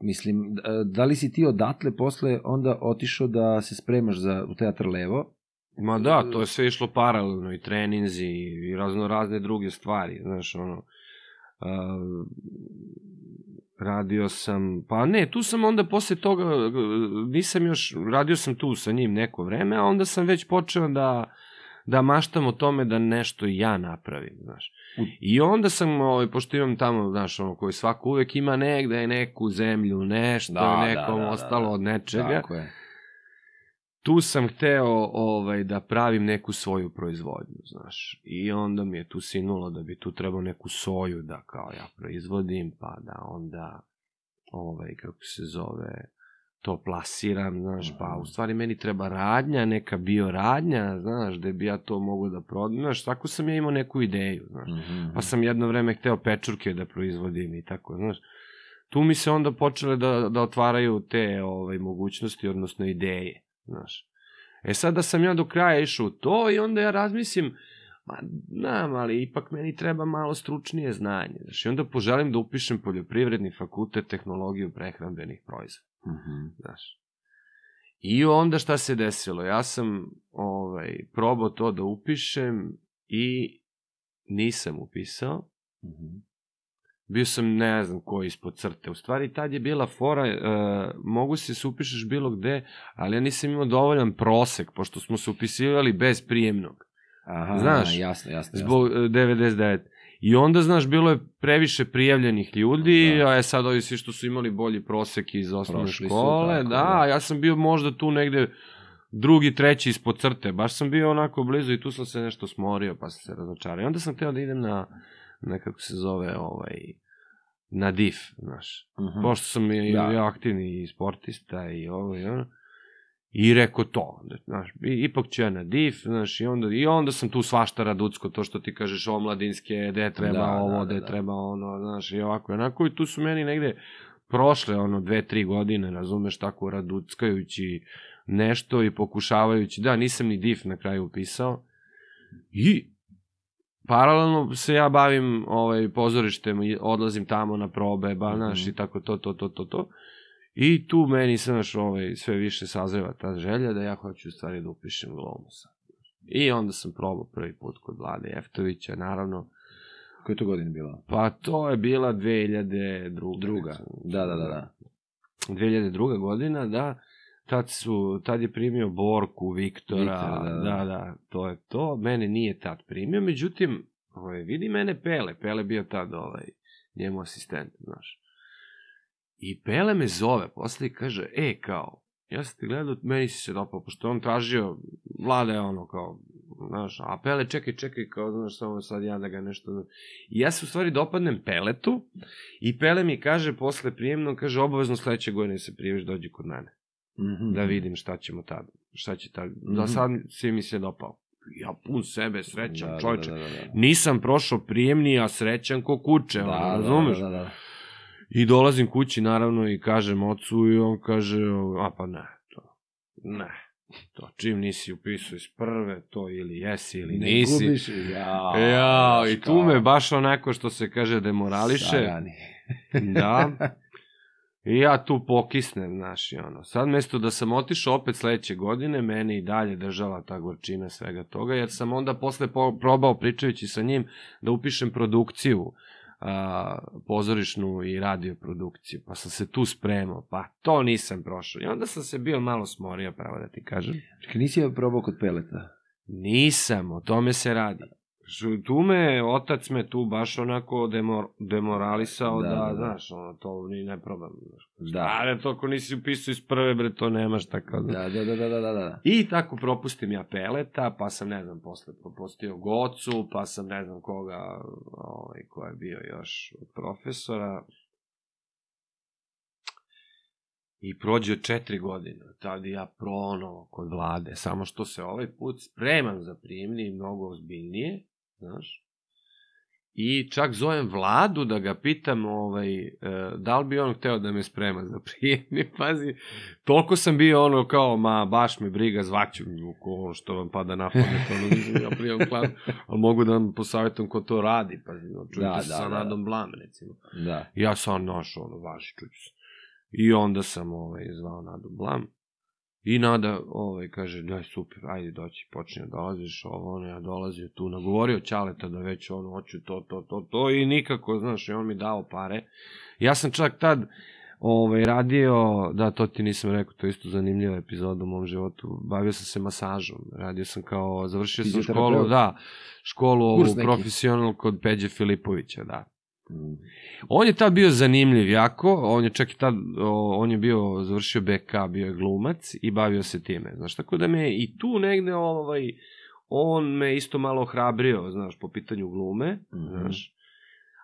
Mislim, da- da li si ti odatle posle onda otišao da se spremaš za u teatr Levo? Ma da, to je sve išlo paralelno, i treninzi, i razno razne druge stvari, znaš, ono, a, radio sam, pa ne, tu sam onda posle toga, nisam još, radio sam tu sa njim neko vreme, a onda sam već počeo da, da maštam o tome da nešto ja napravim, znaš. I onda sam, ovaj, pošto imam tamo, znaš, ono, koji svako uvek ima negde neku zemlju, nešto Da, da, da, nekom da, da, ostalo da. od nečega Tako je. Tu sam hteo ovaj, da pravim neku svoju proizvodnju, znaš. I onda mi je tu sinulo da bi tu trebao neku soju da kao ja proizvodim, pa da onda, ovaj, kako se zove, to plasiram, znaš, pa u stvari meni treba radnja, neka bioradnja, znaš, gde bi ja to mogu da prodam, znaš, tako sam ja imao neku ideju, znaš. Mhm. Pa sam jedno vreme hteo pečurke da proizvodim i tako, znaš. Tu mi se onda počele da, da otvaraju te ovaj, mogućnosti, odnosno ideje, znaš. E sad da sam ja do kraja išao u to i onda ja razmislim, ma, znam, ali ipak meni treba malo stručnije znanje, znaš. I onda poželim da upišem poljoprivredni fakultet tehnologiju prehrambenih proizvoda Mhm. znaš. I onda šta se desilo? Ja sam ovaj, probao to da upišem i nisam upisao. Mhm. Bio sam ne znam ko ispod crte. U stvari tad je bila fora, e, mogu se se upišeš bilo gde, ali ja nisam imao dovoljan prosek, pošto smo se upisivali bez prijemnog. Aha, Znaš, jasno, jasno. Zbog e, 99. I onda, znaš, bilo je previše prijavljenih ljudi, Da. da. a je sad ovi svi što su imali bolji prosek iz osnovne Prošli su, škole, tako, da, da. ja sam bio možda tu negde drugi, treći ispod crte, baš sam bio onako blizu i tu sam se nešto smorio, pa sam se razočarao. I onda sam hteo da idem na, na kako se zove, ovaj, na DIF, znaš. Mhm. Pošto sam i, Da. ja aktivni sportista i ovo i ono. I rekao to, znaš, i- ipak ću ja na DIF, znaš, i onda, i onda sam tu svašta raducko, to što ti kažeš omladinske, gde treba Da, ovo, da, da, gde da. treba ono, znaš, i ovako, i onako, i tu su meni negde prošle, ono, dve, tri godine, razumeš, tako raduckajući nešto i pokušavajući, da, nisam ni DIF na kraju upisao, i paralelno se ja bavim ovaj, pozorištem i odlazim tamo na probe, ba, znaš, Mhm. i tako to, to, to, to, to. I tu meni se, znaš, ovaj, sve više sazreva ta želja da ja hoću u stvari da upišem glumu sad. I onda sam probao prvi put kod Vlade Jeftovića, naravno. Koje je to godine bila? Pa to je bila 2002. Druga. Da, da, da, da. 2002. godina, da. Tad, su, tad je primio Borku, Viktora, Viktora, da, da, da. da, to je to. Mene nije tad primio, međutim, ovaj, vidi mene Pele, Pele bio tad ovaj, njemu asistent, znaš. I Pele me zove, posle i kaže, e, kao, ja sam te gledao, meni si se dopao, pošto on tražio, vlada je ono, kao, znaš, a Pele, čekaj, čekaj, kao, znaš, samo sad ja da ga nešto... I ja se u stvari dopadnem Peletu i Pele mi kaže posle prijemno, kaže, obavezno sledeće godine se prijaviš, dođi kod mene, Mhm. da vidim šta ćemo tad, šta će tad, da Mhm. sad si mi se dopao. Ja pun sebe, srećan, Da, čovječe, Da, da, da, da. nisam prošao prijemni, a srećan ko kuće, Da, ono, da, razumeš? Da, da, da. I dolazim kući, naravno, i kažem ocu i on kaže, a pa ne, to, ne, to čim nisi upisao iz prve, to ili jesi ili Ne nisi. gubiš, ja, Ja, i tu me baš onako što se kaže demorališe. Sarani. Da. I ja tu pokisnem, znaš, i ono. Sad, mesto da sam otišao opet sledeće godine, mene i dalje držala ta gorčina svega toga, jer sam onda posle po, probao, pričajući sa njim, da upišem produkciju, a, pozorišnu i radio produkciju, pa sam se tu spremao, pa to nisam prošao. I onda sam se bio malo smorio, pravo da ti kažem. Čekaj, nisi ja probao kod peleta? Nisam, o tome se radi. Tu me, otac me tu baš onako demor, demoralisao da, Da, da, da, da. znaš, ono, to ni ne probam. Znaš. Da. Ale to ako nisi upisao iz prve, bre, to nemaš tako. Da. Da, da, da, da, da, da, da. I tako propustim ja peleta, pa sam, ne znam, posle propustio Gocu, pa sam, ne znam koga, ovaj, ko je bio još od profesora. I prođe četiri godine, tad ja pronovo kod vlade, samo što se ovaj put spremam za prijemni i mnogo ozbiljnije, znaš. I čak zovem vladu da ga pitam ovaj, e, da li bi on hteo da me sprema za prijemni, pazi, toliko sam bio ono kao, ma baš me briga, zvaću mi ko što vam pada na pamet, ono nisam ja prijemam klas, ali mogu da vam posavjetujem ko to radi, pazi, no, čujte Da, se da, sa da. Nadom Blam, recimo. Da. Ja sam našao, ono, važi, čuću se. I onda sam, ovaj, zvao Nadu Blam. I Nada, ovaj, kaže, daj, super, ajde, doći, počne da dolaziš, ovo, ono, ja dolazio tu, nagovorio Ćaleta da već, ono, hoću to, to, to, to, i nikako, znaš, i on mi dao pare. Ja sam čak tad, ovaj, radio, da, to ti nisam rekao, to je isto zanimljiva epizoda u mom životu, bavio sam se masažom, radio sam kao, završio sam školu, da, školu ovu profesionalnu kod Peđe Filipovića, da. Mm. On je tad bio zanimljiv jako, on je čak i tad, on je bio, završio BK, bio je glumac i bavio se time, znaš, tako da me i tu negde, ovaj, on me isto malo hrabrio, znaš, po pitanju glume, Mhm. znaš,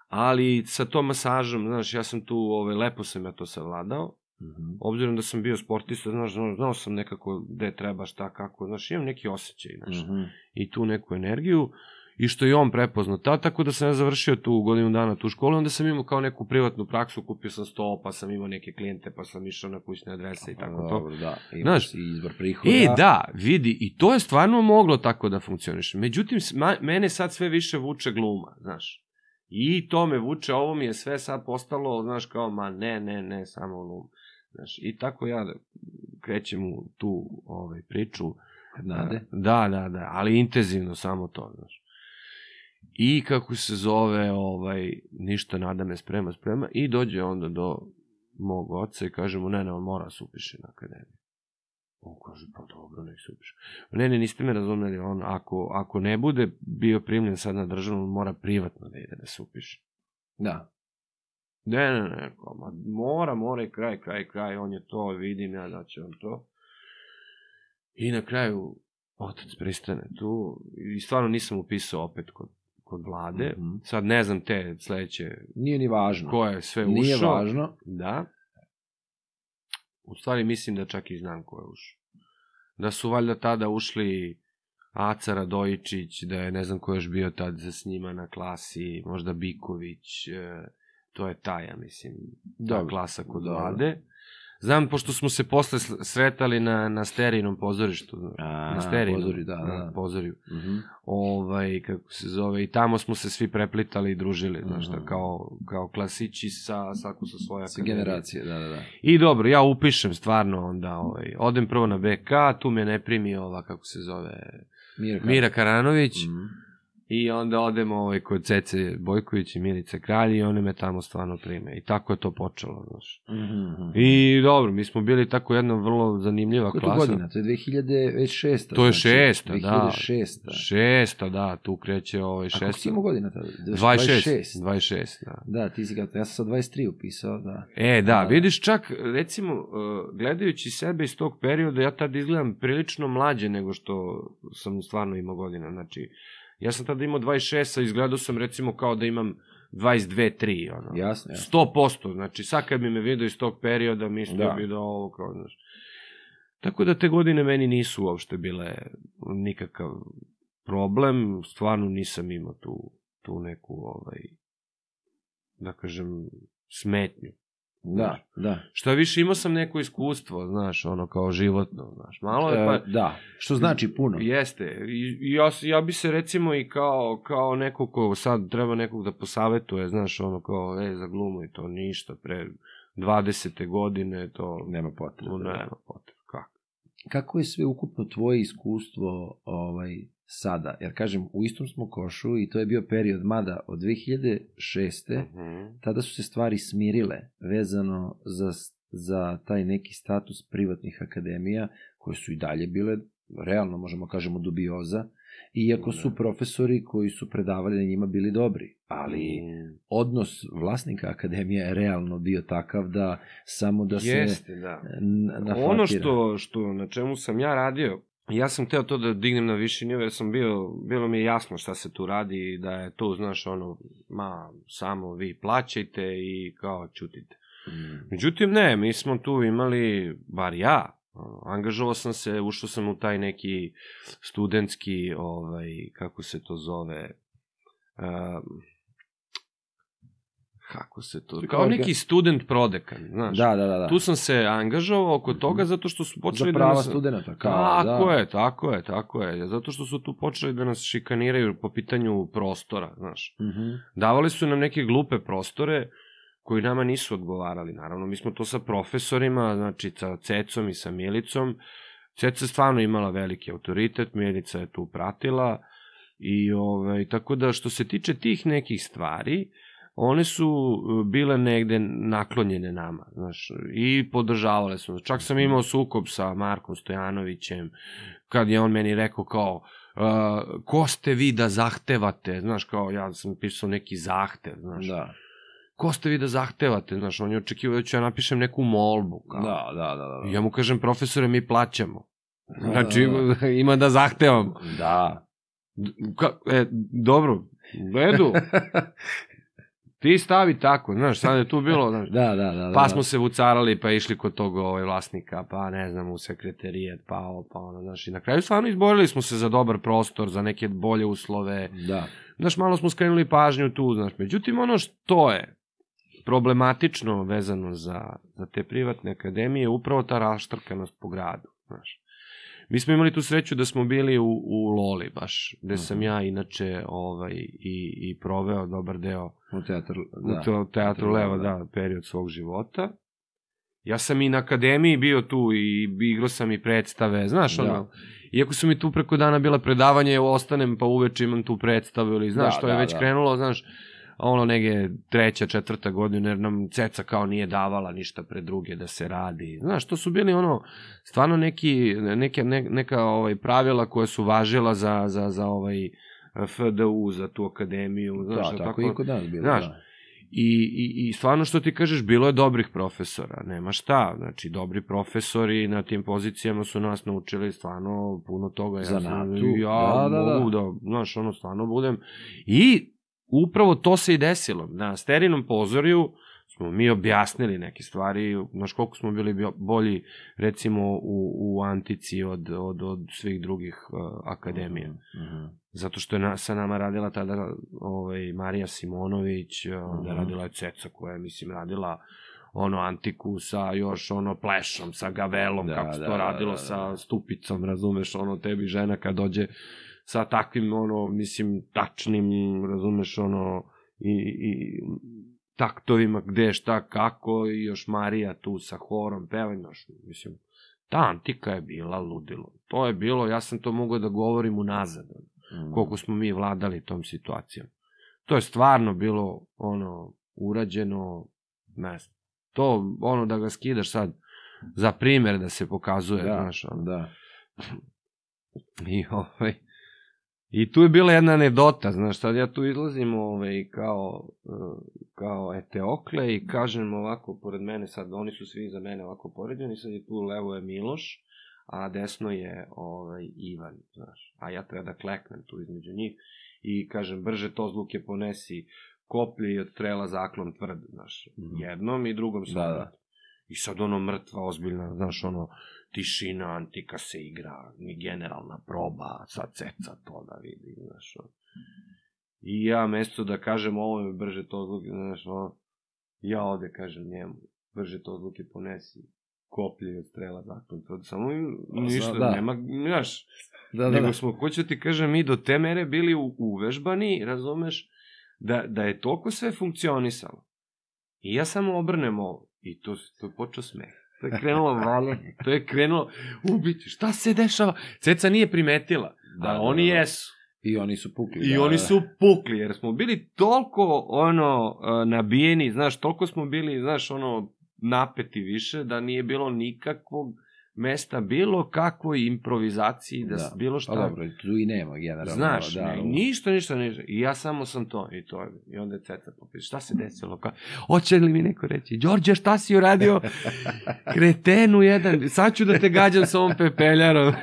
ali sa tom masažom, znaš, ja sam tu, ovaj, lepo sam ja to savladao, Mhm. obzirom da sam bio sportista, znaš, znao, znao sam nekako gde treba, šta, kako, znaš, imam neki osjećaj, znaš, Mhm. i tu neku energiju i što je on prepoznao ta, tako da sam ja završio tu godinu dana tu školu, onda sam imao kao neku privatnu praksu, kupio sam sto, pa sam imao neke klijente, pa sam išao na kućne adrese i tako to. Dobro, da. Znaš, Imaš si izbor prihoda. E, da, vidi, i to je stvarno moglo tako da funkcioniše. Međutim, ma, mene sad sve više vuče gluma, znaš. I to me vuče, ovo mi je sve sad postalo, znaš, kao, ma ne, ne, ne, samo glum. Znaš, i tako ja krećem u tu ovaj, priču. Nade. Da, da, da, ali intenzivno samo to, znaš. I kako se zove, ovaj, ništa nada me sprema, sprema, i dođe onda do mog oca i kaže mu, ne, ne, on mora se upiše na akademiju. On kaže, pa dobro, nek se upiše. Ne, ne, niste me razumeli, on, ako, ako ne bude bio primljen sad na državnu, on mora privatno da ide da se upiše. Da. Ne, ne, ne, kao, ma, mora, mora i kraj, kraj, kraj, on je to, vidim ja da će on to. I na kraju, otac pristane tu, i stvarno nisam upisao opet kod, kod vlade, Mhm. sad ne znam te sledeće, Nije ni važno. ko je sve ušao. Nije važno. Da. U stvari mislim da čak i znam ko je ušao. Da su valjda tada ušli Aca Radojičić, da je ne znam ko je još bio tad sa njima na klasi, možda Biković, e, to je ta, ja mislim, ta Dobro. klasa kod Dobro. Znam, pošto smo se posle sretali na, na sterinom pozorištu, A, na sterinom, pozori, da, da, na da. pozorju, Mhm. ovaj, kako se zove, i tamo smo se svi preplitali i družili, znaš šta, Mhm. kao, kao klasići sa, svako sa svoje Sa generacije, da, da, da. I dobro, ja upišem stvarno onda, ovaj, odem prvo na BK, tu me ne primi ova, kako se zove, Mirka. Mira Karanović, Mhm. I onda odemo ovaj, kod Cece Bojković i Milice Kralj i one me tamo stvarno prime. I tako je to počelo, znaš. Mhm. I dobro, mi smo bili tako jedna vrlo zanimljiva Koja klasa. godina? To je 2006. To je znači, šesta, da. 2006. Šesta, da, tu kreće ovaj A šesta. koliko si imao godina tada? 26, 26, da. Da, ti si ga, ja sam sa 23 upisao, da. E, da, Da. vidiš čak, recimo, uh, gledajući sebe iz tog perioda, ja tad izgledam prilično mlađe nego što sam stvarno imao godina. Znači, ja sam tada imao 26, a izgledao sam recimo kao da imam 22, 3, ono. Jasno, jasno. 100%, znači sad kad bi me vidio iz tog perioda, mislio Da. bi da ovo kao, znaš. Tako da te godine meni nisu uopšte bile nikakav problem, stvarno nisam imao tu, tu neku, ovaj, da kažem, smetnju. Da, da. Šta više, imao sam neko iskustvo, znaš, ono kao životno, znaš, malo je pa... E, da, što znači puno. Jeste, i, ja, ja bi se recimo i kao, kao neko ko sad treba nekog da posavetuje, znaš, ono kao, e, za glumu i to ništa, pre 20. godine to Nema potrebe. no, nema potrebe, kako? Kako je sve ukupno tvoje iskustvo ovaj, sada? Jer kažem, u istom smo košu i to je bio period, mada od 2006. Mhm. tada su se stvari smirile vezano za, za taj neki status privatnih akademija, koje su i dalje bile, realno možemo kažemo, dubioza, iako su Da. profesori koji su predavali na njima bili dobri, ali Mm. odnos vlasnika akademija je realno bio takav da samo da se Jeste, da. Ono što, što, na čemu sam ja radio, ja sam teo to da dignem na viši nivo, jer sam bio, bilo mi je jasno šta se tu radi i da je to, znaš, ono, ma, samo vi plaćajte i kao čutite. Mm. Međutim, ne, mi smo tu imali, bar ja, angažovao sam se, ušao sam u taj neki studentski, ovaj, kako se to zove, um, kako se to, kao neki student prodekan, znaš. Da, da, da. da. Tu sam se angažovao oko toga zato što su počeli za prava da nas... studenta. Kao, Tako da. je, tako je, tako je. Zato što su tu počeli da nas šikaniraju po pitanju prostora, znaš. Mhm. Davali su nam neke glupe prostore koji nama nisu odgovarali. Naravno, mi smo to sa profesorima, znači sa Cecom i sa Milicom. Ceca stvarno imala veliki autoritet, Milica je tu pratila i ovaj, tako da što se tiče tih nekih stvari, one su e, bile negde naklonjene nama, znaš, i podržavale su. Čak sam imao sukob sa Markom Stojanovićem, kad je on meni rekao kao, uh, ko ste vi da zahtevate, znaš, kao ja sam pisao neki zahtev, znaš, Da. ko ste vi da zahtevate, znaš, on je očekivao da ću ja napišem neku molbu, kao. Da, da, da, da. I ja mu kažem, profesore, mi plaćamo. Da, Znači, da, ima da zahtevam. Da. Ka, e, dobro, u redu, ti stavi tako, znaš, sad je tu bilo, znaš, Da, da, da. da. Pa smo se vucarali, pa išli kod tog ovaj, vlasnika, pa ne znam, u sekretarijet, pa ovo, pa ono, znaš, i na kraju stvarno izborili smo se za dobar prostor, za neke bolje uslove, Da. znaš, malo smo skrenuli pažnju tu, znaš, međutim, ono što je problematično vezano za, za te privatne akademije je upravo ta raštrkanost po gradu, znaš. Mi smo imali tu sreću da smo bili u, u Loli baš, gde sam ja inače ovaj, i, i proveo dobar deo U teatru. da, Da. u to, teatru Leva, da, period svog života. Ja sam i na akademiji bio tu i igrao sam i predstave, znaš, Da. ono, iako su mi tu preko dana bila predavanja, evo ostanem pa uveče imam tu predstavu ili, znaš, Da, to je da, već da. krenulo, znaš, ono nege treća, četvrta godina, jer nam ceca kao nije davala ništa pre druge da se radi. Znaš, to su bili ono, stvarno neki, neke, ne, neka ovaj, pravila koje su važila za, za, za ovaj FDU, za tu akademiju. Znaš, Da, da, tako i kod nas bilo. Znaš, da. I, i, I stvarno što ti kažeš, bilo je dobrih profesora, nema šta, znači dobri profesori na tim pozicijama su nas naučili stvarno puno toga. Ja, sam- Zanatu, ja da, da, da. mogu da, znaš, ono, stvarno budem. I upravo to se i desilo. Na sterinom pozorju smo mi objasnili neke stvari, znaš koliko smo bili bolji recimo u, u antici od, od, od svih drugih uh, akademija. Mhm. Zato što je na, sa nama radila tada ovaj, Marija Simonović, onda je Mhm. radila je Ceca koja je, mislim, radila ono antiku sa još ono plešom, sa gavelom, Da, kako se da, to da, radilo da, da. sa stupicom, razumeš, ono tebi žena kad dođe sa takvim, ono, mislim, tačnim, razumeš, ono, i, i taktovima gde, šta, kako, i još Marija tu sa horom, pevanj, znaš, mislim, ta antika je bila ludilo. To je bilo, ja sam to mogao da govorim unazad. Mm. koliko smo mi vladali tom situacijom. To je stvarno bilo ono urađeno, ne znam. To ono da ga skidaš sad za primer da se pokazuje, Da, znaš, ono. Da. I, ovaj, I tu je bila jedna anegdota, znaš, sad ja tu izlazim ovaj, kao, eh, kao eteokle i kažem ovako, pored mene, sad oni su svi za mene ovako poređeni, sad je tu levo je Miloš, a desno je ovaj, Ivan, znaš, a ja treba da kleknem tu između njih i kažem, brže to zluke ponesi, koplje i od strela zaklon tvrd, znaš, Mhm. jednom i drugom sam Da, da. I sad ono mrtva, ozbiljna, znaš, ono, tišina, antika se igra, ni generalna proba, sad ceca to da vidi, znaš, ono. I ja, mesto da kažem ovo je brže to odluke, znaš, ono, ja ovde kažem njemu, brže to odluke ponesi, koplje od strela zakon, to samo im ništa, da. nema, znaš, Da, da, nego da. smo, hoću da ti kažem, mi do te mere bili u, uvežbani, razumeš, da, da je toliko sve funkcionisalo. I ja samo obrnem ovo, i to, to je počeo smeh. To je krenulo valje, to je krenulo, ubiti, šta se dešava? Ceca nije primetila, Da, da, da, a oni da, da. jesu. I oni su pukli. I da, oni da. su pukli, jer smo bili toliko, ono, e, nabijeni, znaš, toliko smo bili, znaš, ono, napeti više, da nije bilo nikakvog mesta bilo kakvoj improvizaciji, da, da. bilo šta. Pa dobro, tu i nema generalno. Znaš, da, ne, u- ništa, ništa, ništa. I ja samo sam to, i to je. I onda je Ceca popisa, šta se desilo? Ka, hoće li mi neko reći, Đorđe, šta si uradio? Kretenu jedan, sad ću da te gađam sa ovom pepeljarom.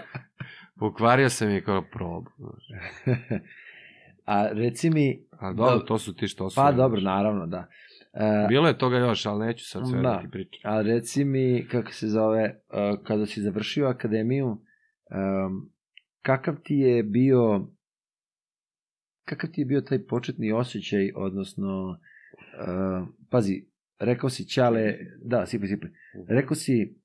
Pokvario sam je kao probu. A reci mi... A dobro, Da. to su ti što su. Pa dobro, naravno, da. E, Bilo je toga još, ali neću sad sve da, Da. ti pričam. A reci mi, kako se zove, uh, kada si završio akademiju, um, kakav ti je bio kakav ti je bio taj početni osjećaj, odnosno uh, pazi, rekao si Ćale, da, sipli, sipli, rekao si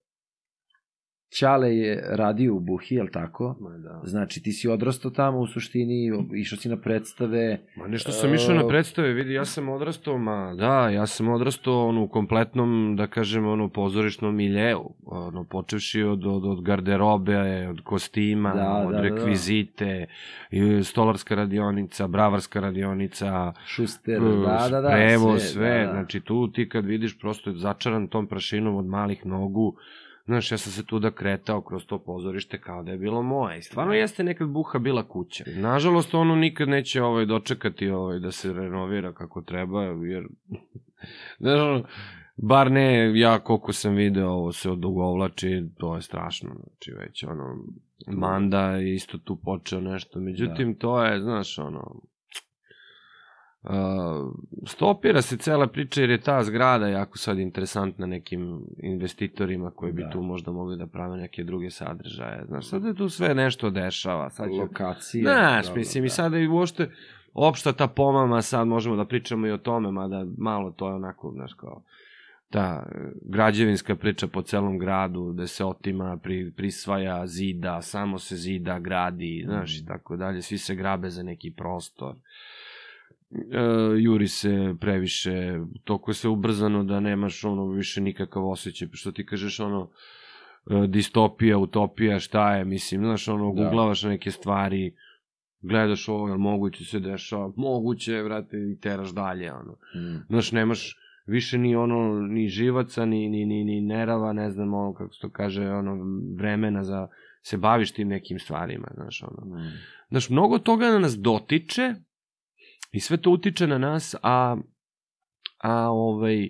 Ćale je radio u Buhi, jel tako? Ma da. Znači, ti si odrastao tamo u suštini, išao si na predstave, Ma nešto sam išao E, na predstave, vidi, ja sam odrastao, ma da, ja sam odrastao ono, u kompletnom, da kažem, ono, pozorišnom miljeu, ono, počevši od, od, od garderobe, od kostima, Da, od da, da, da. rekvizite, i stolarska radionica, bravarska radionica, Šuster, uh, da, da, da. prevoz, sve, da, da. znači tu ti kad vidiš prosto je začaran tom prašinom od malih nogu, Znaš, ja sam se tu da kretao kroz to pozorište kao da je bilo moje. I stvarno jeste nekad buha bila kuća. Nažalost, ono nikad neće ovaj, dočekati ovaj, da se renovira kako treba, jer... Znaš, ono, bar ne ja koliko sam video ovo se odugovlači, to je strašno. Znači, već ono, Manda je isto tu počeo nešto. Međutim, da. to je, znaš, ono, stopira se cela priča jer je ta zgrada jako sad interesantna nekim investitorima koji bi Da. tu možda mogli da prave neke druge sadržaje. Znaš, sad je tu sve nešto dešava. Sad će... Lokacije. Znaš, dobro, mislim, i da. sada i uopšte opšta ta pomama, sad možemo da pričamo i o tome, mada malo to je onako, znaš, kao ta e, građevinska priča po celom gradu, gde se otima, pri, prisvaja, zida, samo se zida, gradi, znaš, Mm. i tako dalje, svi se grabe za neki prostor. E, juri se previše, je sve ubrzano da nemaš ono više nikakav osjećaj, što ti kažeš ono, e, distopija, utopija, šta je, mislim, znaš, ono, Da. googlavaš neke stvari, gledaš ovo, jel moguće se dešava, moguće, vrate, i teraš dalje, ono. Mm. Znaš, nemaš više ni ono, ni živaca, ni, ni, ni, ni nerava, ne znam, ono, kako se to kaže, ono, vremena za se baviš tim nekim stvarima, znaš, ono. Mm. Znaš, mnogo toga na nas dotiče i sve to utiče na nas, a, a ovaj, e,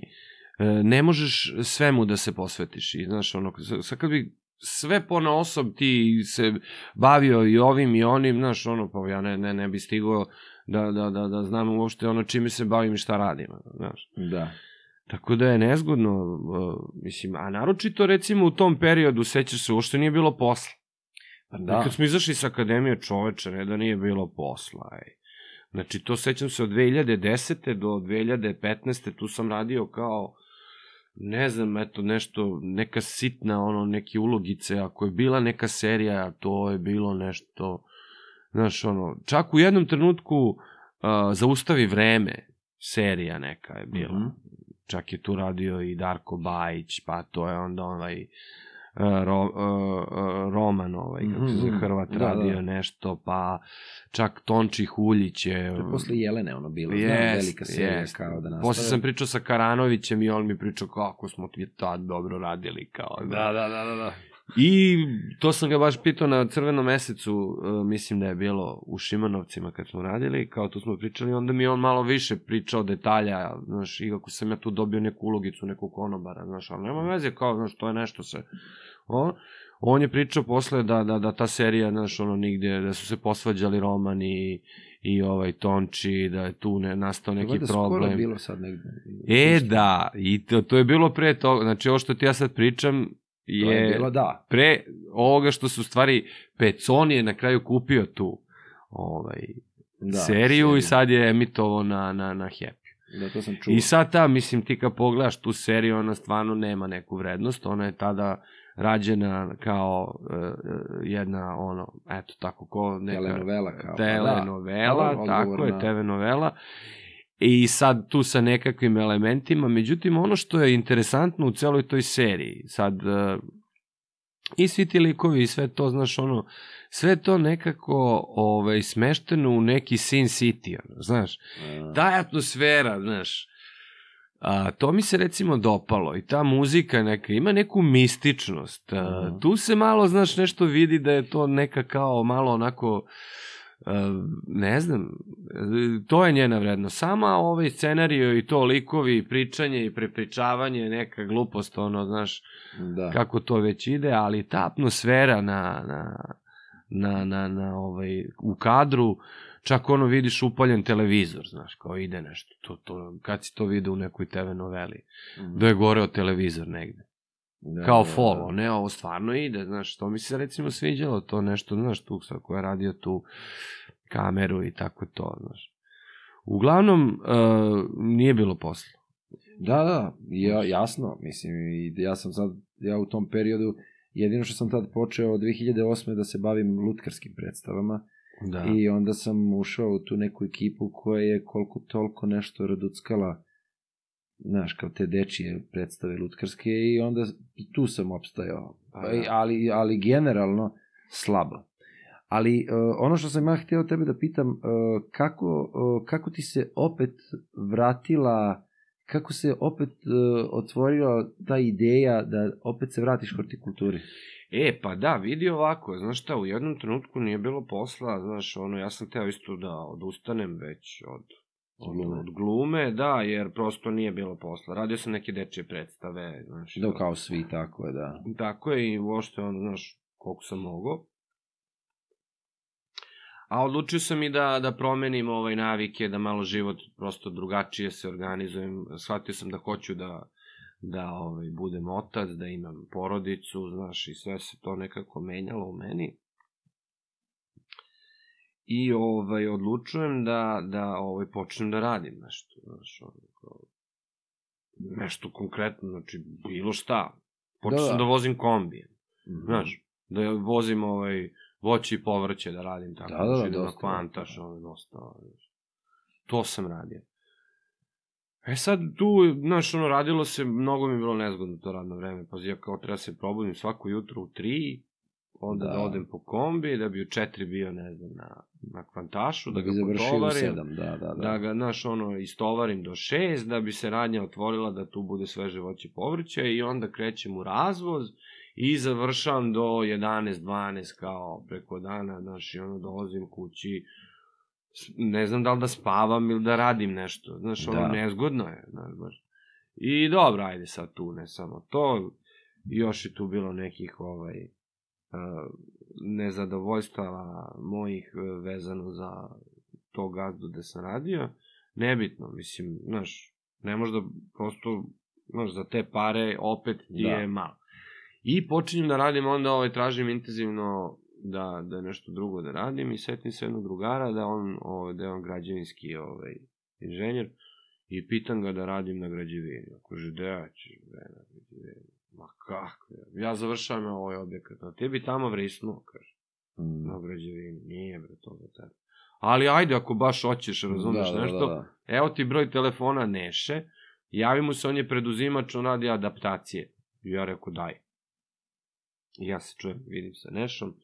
ne možeš svemu da se posvetiš. I, znaš, ono, sad kad bi sve po na osob ti se bavio i ovim i onim, znaš, ono, pa ja ne, ne, ne bi stigao da, da, da, da znam uopšte ono čime se bavim i šta radim, znaš. Da. Tako da je nezgodno, uh, mislim, a naročito recimo u tom periodu, sećaš se, uopšte nije bilo posla. Pa Da. da. Kad smo izašli sa akademije čoveče, ne da nije bilo posla. Ej. Znači, to sećam se od 2010. do 2015. tu sam radio kao, ne znam, eto, nešto, neka sitna, ono, neke ulogice, ako je bila neka serija, to je bilo nešto, znaš, ono, čak u jednom trenutku uh, zaustavi vreme, serija neka je bila. Mhm. Čak je tu radio i Darko Bajić, pa to je onda ovaj Ro, uh, uh, Roman, ovaj, kako se zove, Mhm. Hrvat Da, da. radio nešto, pa čak Tonči Huljić je... To je posle Jelene ono bilo, znam, Jest, velika serija jest. kao da nastave. Posle sam pričao sa Karanovićem i on mi pričao kako smo ti tad dobro radili, kao Da, da, da, da, da. I to sam ga baš pitao na Crvenom mesecu, uh, mislim da je bilo u Šimanovcima kad smo radili, kao tu smo pričali, onda mi on malo više pričao detalja, znaš, i kako sam ja tu dobio neku ulogicu, nekog konobara, znaš, ali nema veze, kao, znaš, to je nešto se... O, on je pričao posle da, da, da ta serija, znaš, ono, nigde, da su se posvađali Roman i, i ovaj Tonči, da je tu ne, nastao neki Valjda problem. skoro bilo sad negde. E, da, i to, to je bilo pre toga, znači ovo što ti ja sad pričam je, je bilo, da. pre ovoga što su stvari Pecon je na kraju kupio tu ovaj, da seriju i sad je emitovao na, na, na Happy. Da, to sam čuo. I sad ta, mislim, ti kad pogledaš tu seriju, ona stvarno nema neku vrednost, ona je tada rađena kao uh, jedna, ono, eto, tako, ko neka... Telenovela kao. pa Telenovela, Da. tako Odgovor je, TV novela. I sad tu sa nekakvim elementima, međutim ono što je interesantno u celoj toj seriji, sad uh, i svi ti likovi i sve to, znaš, ono, sve to nekako ovaj, smešteno u neki Sin City, ono, znaš, A, ta atmosfera, znaš, a, to mi se recimo dopalo i ta muzika neka, ima neku mističnost. A, Mhm. tu se malo, znaš, nešto vidi da je to neka kao malo onako, ne znam, e, to je njena vrednost. Sama ovaj scenario i to likovi, i pričanje i prepričavanje, neka glupost, ono, znaš, Da. kako to već ide, ali ta atmosfera na, na, na, na, na ovaj, u kadru, čak ono vidiš upaljen televizor, znaš, kao ide nešto. To, to, kad si to vidio u nekoj TV noveli, Mhm. da je goreo televizor negde. Da, Kao da, follow, da. ne, ovo stvarno ide, znaš, to mi se recimo sviđalo, to nešto, znaš, tu sa ko je radio tu kameru i tako to, znaš. Uglavnom, uh, nije bilo posla. Da, da, ja, jasno, mislim, i ja sam sad, ja u tom periodu, jedino što sam tad počeo od 2008. da se bavim lutkarskim predstavama Da. i onda sam ušao u tu neku ekipu koja je koliko toliko nešto raduckala, znaš, kao te dečije predstave lutkarske i onda tu sam opstajao, Pa Pa da. ali, ali generalno slabo. Ali uh, ono što sam ja htio tebe da pitam, uh, kako, uh, kako ti se opet vratila kako se opet uh, otvorila ta ideja da opet se vratiš hortikulturi? E, pa da, vidi ovako, znaš šta, u jednom trenutku nije bilo posla, znaš, ono, ja sam teo isto da odustanem već od, od, Glume. od glume, da, jer prosto nije bilo posla. Radio sam neke dečije predstave, znaš. Da, kao svi, tako je, da. Tako je i uopšte, ono, znaš, koliko sam mogao. A odlučio sam i da, da promenim ovaj navike, da malo život prosto drugačije se organizujem. Shvatio sam da hoću da, da ovaj, budem otac, da imam porodicu, znaš, i sve se to nekako menjalo u meni. I ovaj, odlučujem da, da ovaj, počnem da radim nešto, znaš, ono, kao, nešto konkretno, znači, bilo šta. Počeo Da, sam da. da vozim kombije, Mhm. znaš, da vozim ovaj, voće i povrće da radim tako, Da, da, da, znači, idem na dosta, kvantaš, da. ono, dosta, znaš. to sam radio. E sad tu, znaš, ono, radilo se, mnogo mi je bilo nezgodno to radno vreme, pa ja kao treba se probudim svako jutro u tri, onda da. Da. odem po kombi, da bi u četiri bio, ne znam, na, na kvantašu, da, Da ga potovarim, sedam, da, da, da. da ga, znaš, ono, istovarim do šest, da bi se radnja otvorila da tu bude sveže voće povrće i onda krećem u razvoz i završavam do 11-12 kao preko dana, znaš, i ono dolazim kući, ne znam da li da spavam ili da radim nešto, znaš, ono, Da. nezgodno je, znaš, baš. I dobro, ajde sad tu, ne samo to, još je tu bilo nekih, ovaj, nezadovoljstava mojih uh, vezano za to gazdu gde sam radio, nebitno, mislim, znaš, ne možda prosto, znaš, za te pare opet ti Da. je malo. I počinjem da radim, onda ovaj, tražim intenzivno da, da nešto drugo da radim i setim se jednog drugara da on, ovaj, da je on građevinski ovaj, inženjer i pitam ga da radim na građevini. Kaže, da ćeš bre na građevini? Ma kako? Ja završavam ovaj objekat, a ti bi tamo vrisnuo, kaže, Mm. na građevini. Nije bre to za tebe. Ali ajde, ako baš hoćeš, razumeš da, nešto, Da, da. evo ti broj telefona Neše, javi mu se, on je preduzimač, on radi adaptacije. I ja rekao, daj. I ja se čujem, vidim sa Nešom.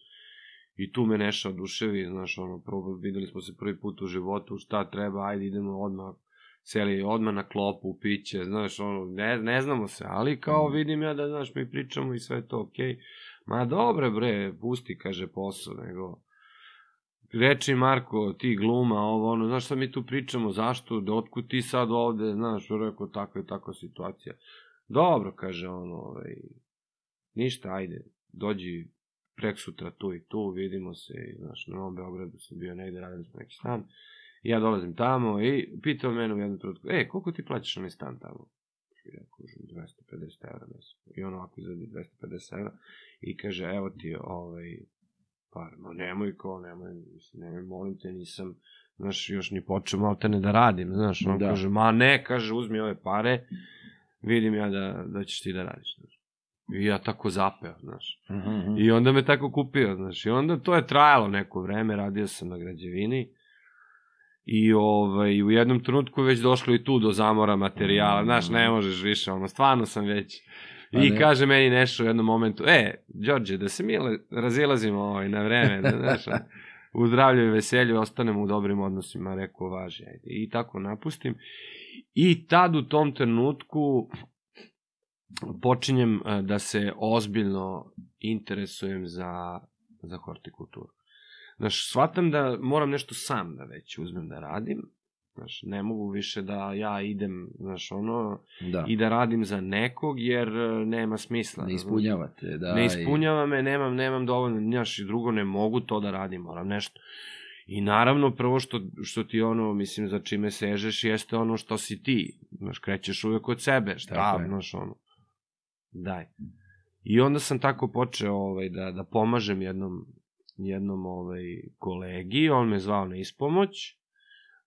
I tu me Neša oduševi, znaš, ono, prvo, videli smo se prvi put u životu, šta treba, ajde idemo odmah, seli odmah na klopu, piće, znaš, ono, ne, ne znamo se, ali kao vidim ja da, znaš, mi pričamo i sve to okej. Okay. Ma dobre bre, pusti, kaže posao, nego... Reči Marko, ti gluma, ovo, ono, znaš šta mi tu pričamo, zašto, da otkud ti sad ovde, znaš, rekao, takva je takva situacija. Dobro, kaže on, ovaj, ništa, ajde, dođi prek sutra tu i tu, vidimo se, i, znaš, na Novom Beogradu sam bio negde, radili smo neki stan, i ja dolazim tamo i pitao mene u jednom trenutku, e, koliko ti plaćaš onaj stan tamo? Ja kažem, 250 evra mesečno. I on ovako izvedi 250 evra i kaže, evo ti, ovaj, par, ma nemoj ko, nemoj, mislim, nemoj, molim te, nisam, znaš, još ni počeo malo te ne da radim, znaš, on Da. kaže, ma ne, kaže, uzmi ove pare, vidim ja da, da ćeš ti da radiš, znaš. I ja tako zapeo, znaš. Mhm. I onda me tako kupio, znaš. I onda to je trajalo neko vreme, radio sam na građevini. I ovaj, u jednom trenutku već došlo i tu do zamora materijala. Znaš, ne možeš više, ono, stvarno sam već... Pa I ne. kaže meni nešto u jednom momentu, e, Đorđe, da se mi razilazimo ovaj, na vreme, da, znaš, u zdravlju i veselju ostanemo u dobrim odnosima, rekao, važi, ajde. I tako napustim. I tad u tom trenutku počinjem e, da se ozbiljno interesujem za, za hortikulturu. Znaš, shvatam da moram nešto sam da već uzmem da radim. Znaš, ne mogu više da ja idem, znaš, ono, Da, i da radim za nekog, jer e, nema smisla. ne ispunjavate. Da, ne i- ispunjava me, nemam, nemam dovoljno, znaš, i drugo ne mogu to da radim, moram nešto. I naravno, prvo što, što ti ono, mislim, za čime sežeš, jeste ono što si ti. Znaš, krećeš uvek od sebe, šta, Tako znaš, ono. Daj. I onda sam tako počeo ovaj, da, da pomažem jednom, jednom ovaj, kolegi, on me zvao na ispomoć,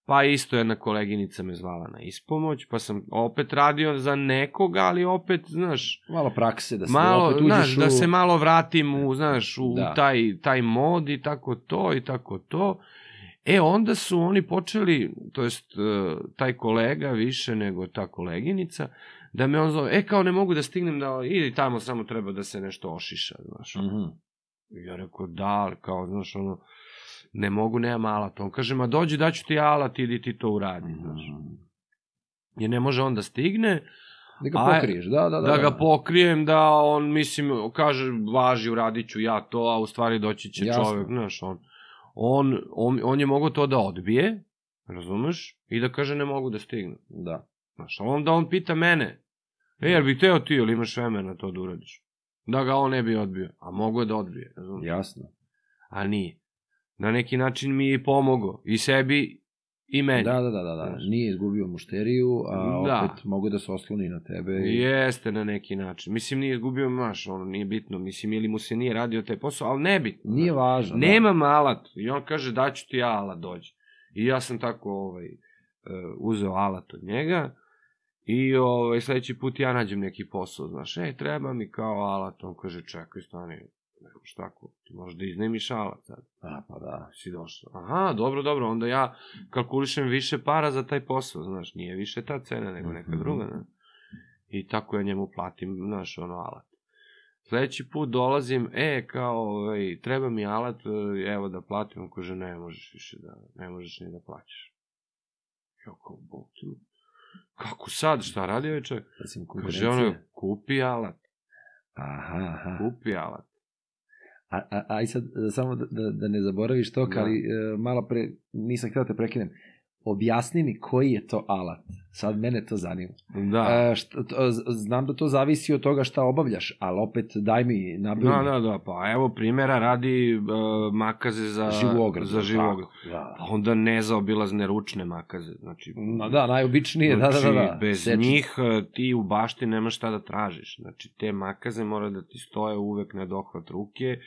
pa isto jedna koleginica me zvala na ispomoć, pa sam opet radio za nekoga, ali opet, znaš, Malo prakse, da se malo, opet uđeš znaš, u... da se malo vratim u, znaš, u Da. taj, taj mod i tako to i tako to. E, onda su oni počeli, to jest taj kolega više nego ta koleginica, da me on zove, e, kao ne mogu da stignem da, idi tamo, samo treba da se nešto ošiša, znaš. Mhm. I Ja rekao, da, ali kao, znaš, ono, ne mogu, nemam alat. On kaže, ma dođi, daću ti alat, idi ti to uradi, znaš. Jer ne može on da stigne, Da ga pokriješ, da, da, da. da ga pokrijem, da on, mislim, kaže, važi, uradit ću ja to, a u stvari doći će Jasno. čovek, znaš, on, on, on, on je mogao to da odbije, razumeš, i da kaže ne mogu da stignem, Da. znaš, a onda on pita mene, e, jel bi teo ti, ili imaš vremena to da uradiš, da ga on ne bi odbio, a mogo je da odbije, razumeš, Jasno. a nije, na neki način mi je pomogao, i sebi, i meni, Da, da, da, da, da. Nije izgubio mušteriju, a Da. opet mogu da se osloni na tebe. i- Jeste na neki način. Mislim, nije izgubio maš, ono, nije bitno. Mislim, ili mu se nije radio taj posao, ali nebitno. Nije važno. da. Nemam alat. I on kaže, daću ti ja alat, dođi. I ja sam tako, ovaj, e, uzeo alat od njega. I ovaj, sledeći put ja nađem neki posao, znaš, ej, treba mi kao alat. On kaže, čekaj, stani, nemaš tako, ti možeš da iznemiš alat sad. A, pa da. Si došao. Aha, dobro, dobro, onda ja kalkulišem više para za taj posao, znaš, nije više ta cena nego neka Mhm. druga, ne? I tako ja njemu platim, znaš, ono, alat. Sledeći put dolazim, e, kao, ovaj, treba mi alat, e, evo da platim, on kaže, ne možeš više da, ne možeš ni da plaćaš. Ja kao, bog ti. Kako sad, šta radi ovaj čovjek? Recimo, Kaže, ono, kupi alat, Aha, aha. kupi alat. A, a, a i sad, e, samo da, da, da ne zaboraviš to, Da. ali e, malo pre, nisam htio da te prekinem. Objasni mi koji je to alat. Sad mene to zanima. Da. E, šta, to, znam da to zavisi od toga šta obavljaš, ali opet daj mi nabili. Da, da, da, pa evo primjera radi uh, makaze za Živu ogradu. Za ogradu. Da. Pa onda nezaobilazne ručne makaze, znači... No, da, najobičnije, da, da, da. da. Znači, bez Seči. njih uh, ti u bašti nemaš šta da tražiš. Znači, te makaze mora da ti stoje uvek na dohvat ruke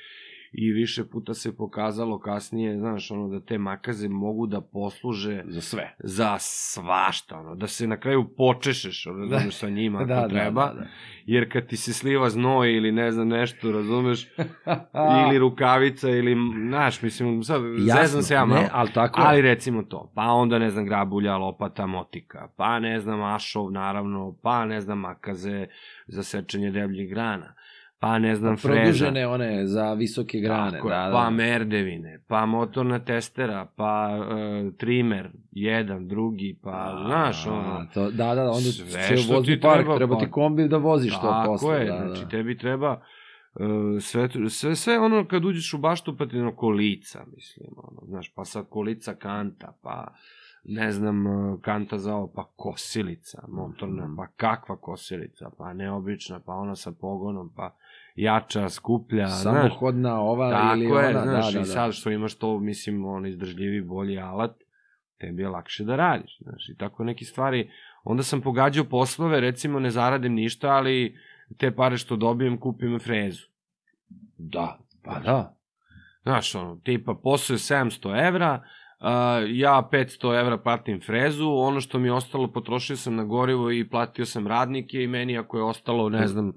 i više puta se pokazalo kasnije, znaš, ono, da te makaze mogu da posluže Za sve. za svašta, ono, da se na kraju počešeš, ono, Da. razumeš, sa njima ako Da, da, treba, da, da. jer kad ti se sliva znoj ili ne znam nešto, razumeš, ili rukavica ili, znaš, mislim, sad zezam se ja malo. Ne, ali tako. Ali recimo to, pa onda ne znam grabulja, lopata, motika, pa ne znam ašov naravno, pa ne znam makaze za sečenje debljih grana, pa ne znam, freza. Produžene one za visoke grane. Tako da, da. pa merdevine, pa motorna testera, pa uh, trimer, jedan, drugi, pa, znaš, A, ono, To, da, da, onda sve vozni ti park, treba, treba, pa- ti kombi da voziš to Tako posle. je, da, znači da. tebi treba uh, sve, sve, sve ono kad uđeš u baštu pa ti ono kolica, mislim, ono, znaš, pa sad kolica kanta, pa ne znam, uh, kanta za ovo, pa kosilica motorna, Mhm. pa kakva kosilica, pa neobična, pa ona sa pogonom, pa jača, skuplja, znaš. Samohodna ova Tako ili je, ona, znaš, da, da, i sad što imaš to, mislim, on izdržljivi, bolji alat, tebi je lakše da radiš, znaš, i tako neke stvari. Onda sam pogađao poslove, recimo ne zaradim ništa, ali te pare što dobijem kupim frezu. da. Pa da. Znaš, ono, tipa, posao je 700 evra, ja 500 evra platim frezu, ono što mi je ostalo potrošio sam na gorivo i platio sam radnike i meni ako je ostalo, ne znam,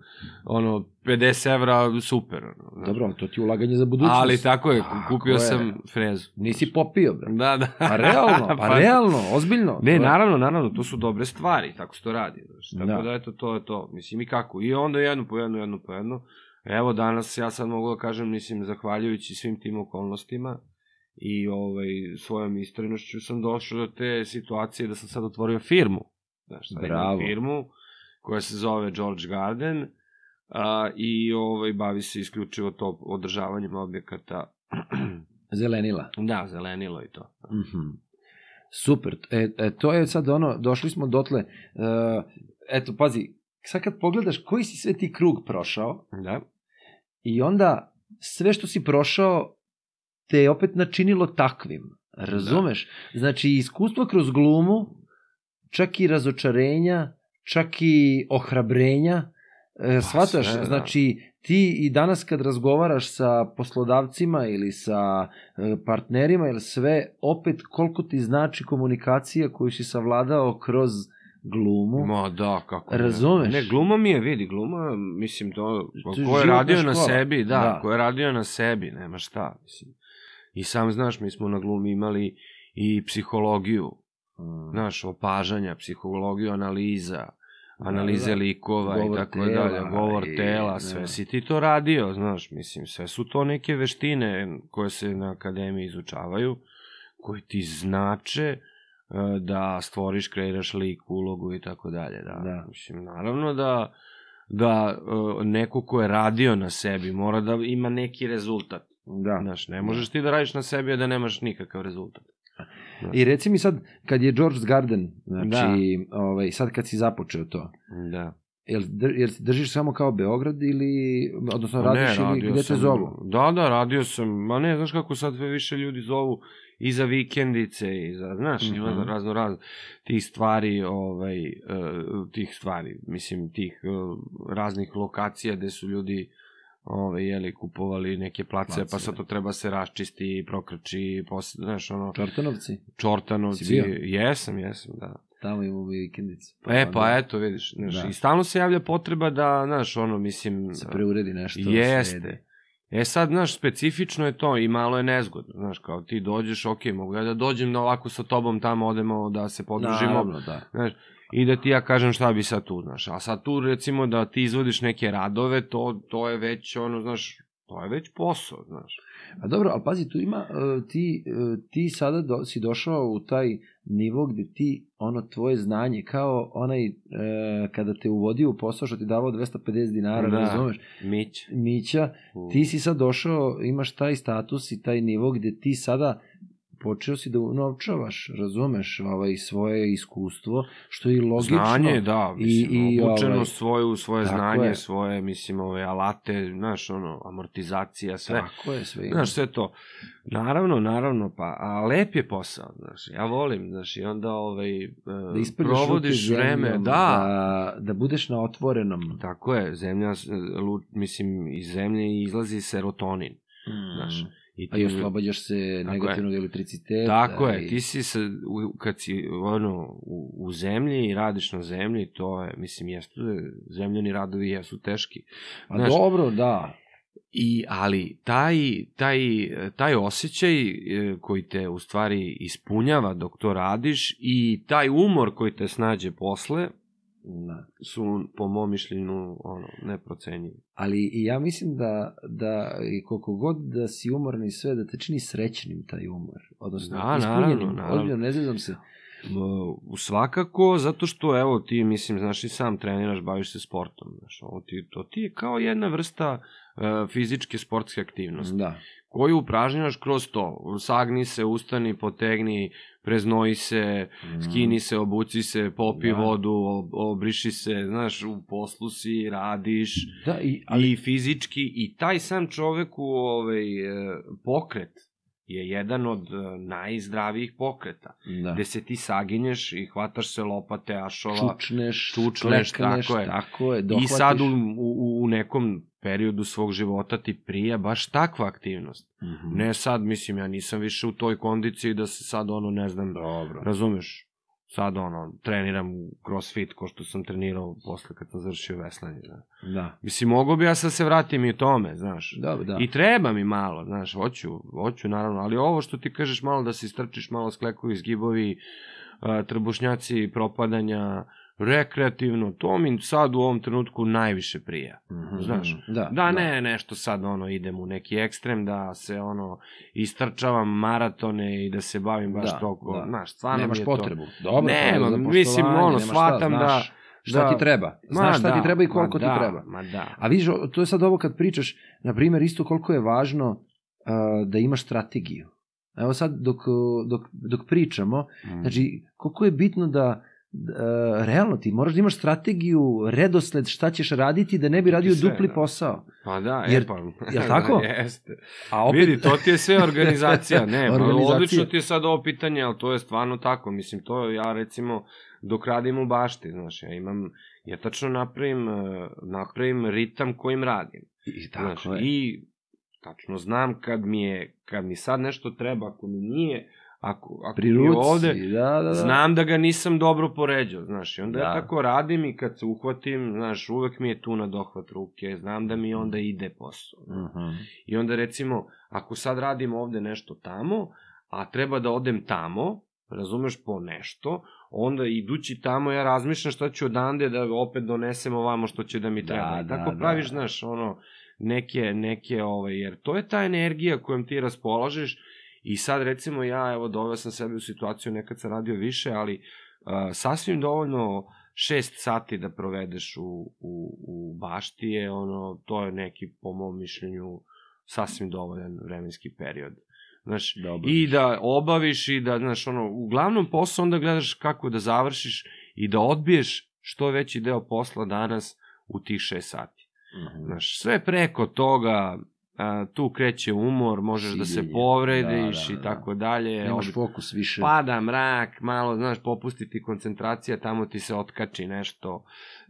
ono, 50 evra, super. Ono, znaš. Dobro, to ti je ulaganje za budućnost. Ali tako je, Tako kupio je. sam frezu. Nisi popio, bre. Da, da. Pa realno, pa, realno, ozbiljno. Ne, naravno, naravno, to su dobre stvari, tako se to radi. Znaš. Tako Da. da. da, eto, to je to. Mislim, i kako? I onda jedno po jedno, jedno po jedno. Evo, danas ja sad mogu da kažem, mislim, zahvaljujući svim tim okolnostima i ovaj, svojom istrajnošću sam došao do te situacije da sam sad otvorio firmu. Znaš, sad Bravo. imam firmu koja se zove George Garden a, i ovaj, bavi se isključivo to održavanjem objekata. Zelenila. da, zelenilo i to. Mhm. Super. E, e, to je sad ono, došli smo dotle. E, eto, pazi, sad kad pogledaš koji si sve ti krug prošao Da. i onda sve što si prošao te je opet načinilo takvim. Razumeš? Znači, iskustvo kroz glumu, čak i razočarenja, čak i ohrabrenja, e, shvataš, sve, da. znači, ti i danas kad razgovaraš sa poslodavcima ili sa e, partnerima ili sve, opet koliko ti znači komunikacija koju si savladao kroz glumu. Ma da, kako ne. Razumeš? Ne, gluma mi je, vidi, gluma, mislim, to, ko je radio na sebi, da, Da. ko je radio na sebi, nema šta, mislim. I sam znaš, mi smo na glumi imali i psihologiju, Mm. znaš, opažanja, psihologiju, analiza, analize Da, da. likova Govor i tako tela dalje, govor i- tela, da. sve si ti to radio, znaš, mislim, sve su to neke veštine koje se na akademiji izučavaju, koje ti znače e, da stvoriš, kreiraš lik, ulogu i tako dalje, da. Da. Mislim, naravno da da e, neko ko je radio na sebi mora da ima neki rezultat. Da. Znaš, ne možeš ti da radiš na sebi a da nemaš nikakav rezultat. I reci mi sad, kad je George's Garden, znači, ovaj, sad kad si započeo to, Da. jel, jel držiš samo kao Beograd ili, odnosno Pa radiš ili radio gde te sam- zovu? Da, da, radio sam. Ma ne, znaš kako sad sve više ljudi zovu i za vikendice i za, znaš, Mhm. ima razno razno tih stvari, ovaj, e, tih stvari, mislim, tih e, raznih lokacija gde su ljudi ovaj, jeli, kupovali neke place, Place, pa sad da. to treba se raščisti, prokrči, pos, znaš, ono, Čortanovci? čortanovci. Jesam, jesam, da. Tamo imamo vikendice. E, pa eto, vidiš, znaš, Da. i stalno se javlja potreba da, znaš, ono, mislim... Se preuredi nešto. Jeste. sredi. E sad, znaš, specifično je to i malo je nezgodno, znaš, kao ti dođeš, ok, mogu ja da dođem da ovako sa tobom tamo odemo da se podružimo, Naravno, da. znaš, i da ti ja kažem šta bi sad tu, znaš, a sad tu recimo da ti izvodiš neke radove, to, to je već, ono, znaš, to je već posao, znaš. A dobro, ali pazi, tu ima, e, ti, e, ti sada do, si došao u taj nivo gde ti, ono, tvoje znanje, kao onaj, e, kada te uvodio u posao što ti davao 250 dinara, Da. razumeš, Mić. Mića, ti si sad došao, imaš taj status i taj nivo gde ti sada počeo si da unovčavaš, razumeš, ovaj, svoje iskustvo, što je i logično. Znanje, da, mislim, i, i, obučeno ovaj, svoju, svoje tako znanje, je. svoje, mislim, ove alate, znaš, ono, amortizacija, sve. Tako je, sve ima. Znaš, sve to. Naravno, naravno, pa, a lep je posao, znaš, ja volim, znaš, i onda, ovaj, e, da provodiš zemljom, vreme, da, da, da budeš na otvorenom. tako je, zemlja, lu, mislim, iz zemlje izlazi serotonin, znaš, i A i oslobađaš se Tako je. negativnog elektriciteta. Tako je, i- ti si sa, u, kad si ono, u, u zemlji i radiš na zemlji, to je, mislim, jesu, zemljani radovi jesu teški. Pa znaš, dobro, da. I, ali taj, taj, taj osjećaj e, koji te u stvari ispunjava dok to radiš i taj umor koji te snađe posle, Da. su po mom mišljenju ono, neprocenjivi. Ali i ja mislim da, da i koliko god da si umoran i sve, da te čini srećnim taj umor. Odnosno, Da, ispunjenim. naravno, naravno. Ozbiljno, ne zezam se. Svakako, zato što, evo, ti, mislim, znaš, i sam treniraš, baviš se sportom, znaš, ovo ti, to ti je kao jedna vrsta uh, fizičke sportske aktivnosti, Da. koju upražnjavaš kroz to, sagni se, ustani, potegni, preznoji se, skini se, obuci se, popi. Da. vodu, ob- obriši se, znaš, u poslu si, radiš, Da, i, ali i fizički, i taj sam čoveku ovaj, e, pokret je jedan od e, najzdravijih pokreta da. gde se ti saginješ i hvataš se lopate, ašova čučneš, čučneš, klekneš, tako je. tako je, i dohvatiš. sad u, u, u nekom periodu svog života ti prija baš takva aktivnost. Mhm. Ne sad, mislim, ja nisam više u toj kondiciji da se sad ono, ne znam, Dobro. razumeš, sad ono, treniram crossfit ko što sam trenirao posle kad sam završio veslanje. Da. Da. Mislim, mogo bi ja sad se vratim i u tome, znaš. Dobro, da. I treba mi malo, znaš, hoću, hoću naravno, ali ovo što ti kažeš malo da se istrčiš, malo sklekovi, zgibovi, trbušnjaci, propadanja, rekreativno, to mi sad u ovom trenutku najviše prija. Mhm. znaš. Da, Da, ne, nešto sad ono idem u neki ekstrem, da se ono istrčavam maratone i da se bavim baš Da, toliko, da. znaš, stvarno Nemaš mi je potrebu. to. Dobro, Nema, to je za mislim, ono, shvatam znaš da- Šta da- ti treba? Znaš Ma šta ti da, treba i ma koliko ti da, treba. Ma da. A vidiš, to je sad ovo kad pričaš, na primjer, isto koliko je važno uh, da imaš strategiju. Evo sad, dok, dok, dok pričamo, Mm. znači, koliko je bitno da uh, realno ti moraš da imaš strategiju, redosled šta ćeš raditi da ne bi ti radio sve, dupli da. posao. Pa da, Jer- e pa. jel tako? Jeste. A opet, Vidi, to ti je sve organizacija. Ne, pa Organizacija. odlično ti je sad ovo pitanje, ali to je stvarno tako. Mislim, to ja recimo, dok radim u bašti, znaš, ja imam, ja tačno napravim, eh, napravim ritam kojim radim. I Znaš, tako je. I tačno znam kad mi je, kad mi sad nešto treba, ako mi nije, ako, ako Pri je ruci, ovde, da, da, da. znam da ga nisam dobro poređao, znaš, i onda ja Da. tako radim i kad se uhvatim, znaš, uvek mi je tu na dohvat ruke, znam da mi onda ide posao. Mhm. I onda recimo, ako sad radim ovde nešto tamo, a treba da odem tamo, razumeš, po nešto, onda idući tamo ja razmišljam šta ću odande da opet donesem ovamo što će da mi Da, treba. I da, tako da. praviš, znaš, ono, neke, neke, ovaj, jer to je ta energija kojom ti raspolažeš i sad recimo ja, evo, doveo sam sebe u situaciju, nekad sam radio više, ali uh, sasvim dovoljno šest sati da provedeš u, u, u bašti je, ono, to je neki, po mom mišljenju, sasvim dovoljan vremenski period. Znaš, Dobro. i da obaviš i da, znaš, ono, uglavnom posao onda gledaš kako da završiš i da odbiješ što veći deo posla danas u tih šest sati. Mhm. Znaš, sve preko toga, a, tu kreće umor, možeš da se Siljenje. povrediš Da, da, i da. tako dalje. Nemaš od- fokus više. pada mrak, malo, znaš, popustiti koncentracija, tamo ti se otkači nešto.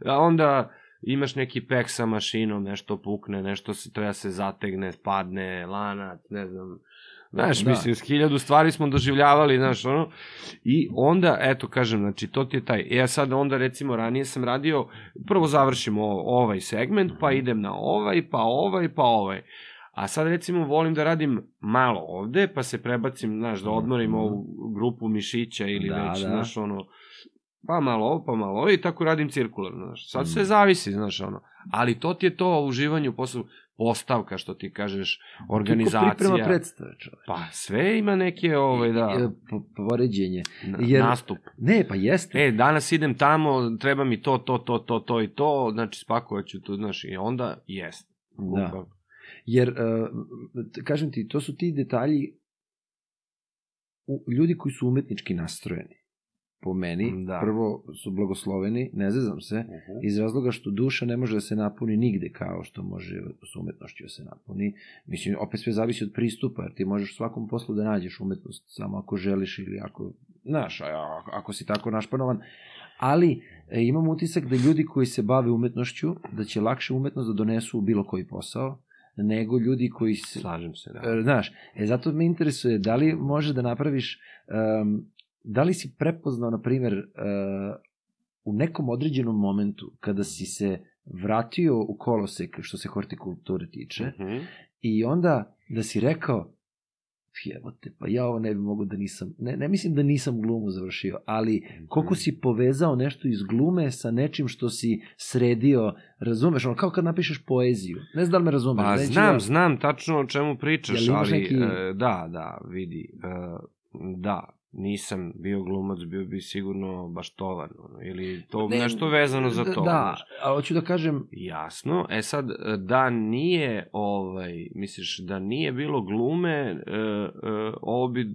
A onda imaš neki pek sa mašinom, nešto pukne, nešto se treba se zategne, spadne, lanac, ne znam. Znaš, Da. mislim, s hiljadu stvari smo doživljavali, znaš, ono. I onda, eto, kažem, znači, to ti je taj. Ja sad onda, recimo, ranije sam radio, prvo završim o- ovaj segment, pa idem na ovaj, pa ovaj, pa ovaj. A sad recimo volim da radim malo ovde, pa se prebacim, znaš, da odmorim Mhm. ovu grupu mišića ili Da, već, da. znaš, ono, pa malo ovo, pa malo ovo i tako radim cirkularno, znaš. Sad Mhm. sve zavisi, znaš, ono. Ali to ti je to u uživanju poslu, postavka, što ti kažeš, Kako organizacija. priprema predstave, čoveč. Pa sve ima neke, ovaj, da, E, po- Poređenje. jer- nastup. Ne, pa jeste. E, danas idem tamo, treba mi to, to, to, to, to i to, znači spakovat ću tu, znaš, i onda jest. Da. Jer, uh, kažem ti, to su ti detalji u, ljudi koji su umetnički nastrojeni. Po meni, Da. prvo su blagosloveni, ne zezam se, Uh-huh. iz razloga što duša ne može da se napuni nigde kao što može s umetnošću da se napuni. Mislim, opet sve zavisi od pristupa, jer ti možeš u svakom poslu da nađeš umetnost samo ako želiš ili ako, znaš, ako si tako našpanovan. Ali e, imam utisak da ljudi koji se bave umetnošću, da će lakše umetnost da donesu u bilo koji posao, nego ljudi koji se, Slažem se, da. E, Znaš, e, zato me interesuje, da li može da napraviš, um, da li si prepoznao, na primjer, uh, u nekom određenom momentu, kada si se vratio u kolosek, što se hortikulture tiče, Mhm. i onda da si rekao, jebote, pa ja ovo ne bi mogu da nisam, ne, ne mislim da nisam glumu završio, ali koliko si povezao nešto iz glume sa nečim što si sredio, razumeš, ono, kao kad napišeš poeziju. Ne znam da li me razumeš. Pa znam, ja- znam tačno o čemu pričaš, ali neki- e, da, da, vidi, e, da, nisam bio glumac, bio bi sigurno baštovan, ono, ili to Ne, nešto vezano za to. Da, znaš. a hoću da kažem, Jasno, e sad, da nije, ovaj, misliš, da nije bilo glume, e, e, ovo bi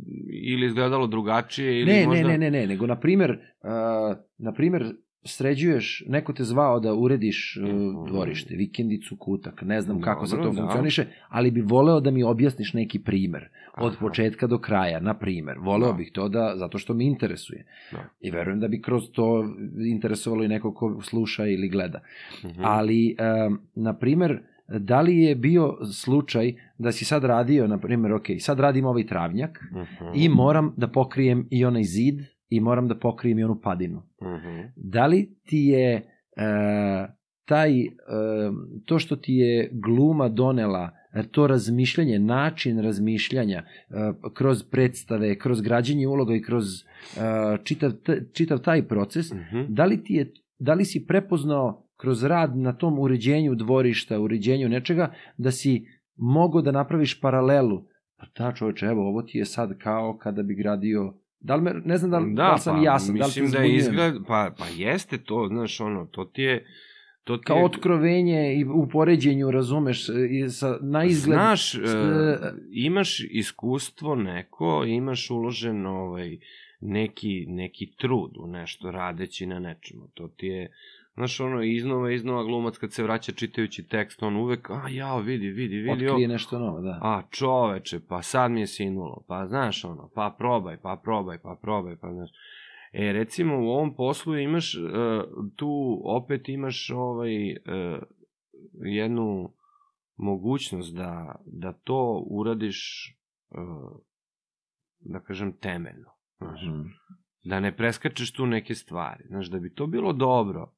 ili izgledalo drugačije, ili ne, možda... ne, ne, ne, ne, nego, na primer, uh, na primer, sređuješ, neko te zvao da urediš uh, dvorište, vikendicu, kutak, ne znam kako se Dobro, to da. funkcioniše, ali bi voleo da mi objasniš neki primer, od Aha. početka do kraja, na primer. Voleo Da. bih to da, zato što me interesuje. Da. I verujem da bi kroz to interesovalo i neko ko sluša ili gleda. Mhm. Ali, um, na primer, da li je bio slučaj da si sad radio, na primer, ok, sad radim ovaj travnjak, Mhm. i moram da pokrijem i onaj zid i moram da pokrijem i onu padinu. Mhm. Da li ti je e, taj, e, to što ti je gluma donela, e, to razmišljanje, način razmišljanja kroz predstave, kroz građenje uloga i kroz čitav, čitav taj proces, Mhm. da li, ti je, da li si prepoznao kroz rad na tom uređenju dvorišta, uređenju nečega, da si mogao da napraviš paralelu. Pa da, čoveče, evo, ovo ti je sad kao kada bi gradio... Da li me, ne znam da li, da, li sam pa, jasan, da li te da izgled, pa, pa jeste to, znaš, ono, to ti je, to ti Kao je, otkrovenje i u poređenju, razumeš, i sa, na izgled... Znaš, e, e, imaš iskustvo neko, imaš uložen ovaj, neki, neki trud u nešto, radeći na nečemu. To ti je, znaš, ono, iznova, iznova glumac kad se vraća čitajući tekst, on uvek, a jao, vidi, vidi, vidi, otkrije nešto novo, da. a čoveče, pa sad mi je sinulo, pa znaš ono, pa probaj, pa probaj, pa probaj, pa znaš. E, recimo u ovom poslu imaš, e, tu opet imaš ovaj, e, jednu mogućnost da, da to uradiš, e, da kažem, temeljno. Znaš, Mhm. da ne preskačeš tu neke stvari. Znaš, da bi to bilo dobro,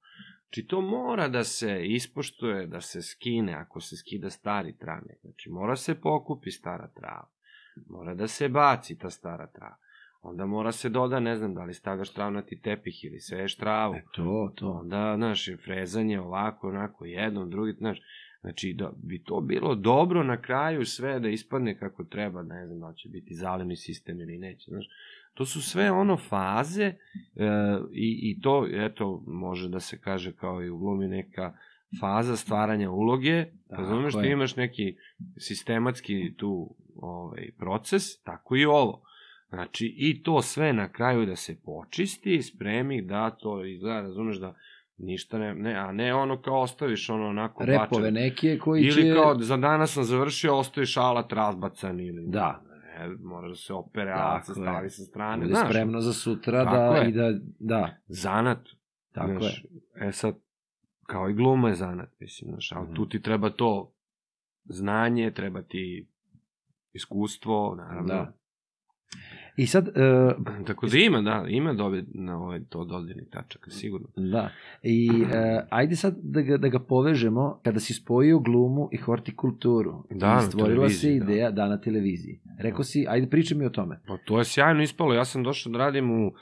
Znači, to mora da se ispoštuje, da se skine, ako se skida stari travnjak. Znači, mora se pokupi stara trava. Mora da se baci ta stara trava. Onda mora se doda, ne znam, da li stavljaš travnati tepih ili seješ travu. E, to, to. Onda, znaš, frezanje ovako, onako, jednom, drugi, znaš, znači, da bi to bilo dobro na kraju sve da ispadne kako treba, ne znam da će biti zaleni sistem ili neće, znaš, to su sve ono faze e, i, i to, eto, može da se kaže kao i u glumi neka faza stvaranja uloge, razumeš, ti je. imaš neki sistematski tu ovaj, proces, tako i ovo. Znači, i to sve na kraju da se počisti, spremi, da to izgleda, razumeš, da ništa ne, ne, a ne ono kao ostaviš ono onako Repove bačen. neke koji Ili će... kao za danas sam završio, ostaviš alat razbacan ili... Da. Ne, mora da se opere, Tako alat se stavi sa strane, bude znaš. spremno za sutra da, je. i da, da, Zanat, tako znaš, je. E sad, kao i gluma je zanat, mislim, znaš, ali Mhm. tu ti treba to znanje, treba ti iskustvo, naravno. Da. I sad, e, Tako da ima, da, ima dobi, na ovaj, to dodirnih tačaka, sigurno. da, i e, ajde sad da ga, da ga povežemo, kada si spojio glumu i hortikulturu, Da, stvorila se da. ideja da. na televiziji. Rekao si, ajde pričaj mi o tome, Pa to je sjajno ispalo, ja sam došao da radim u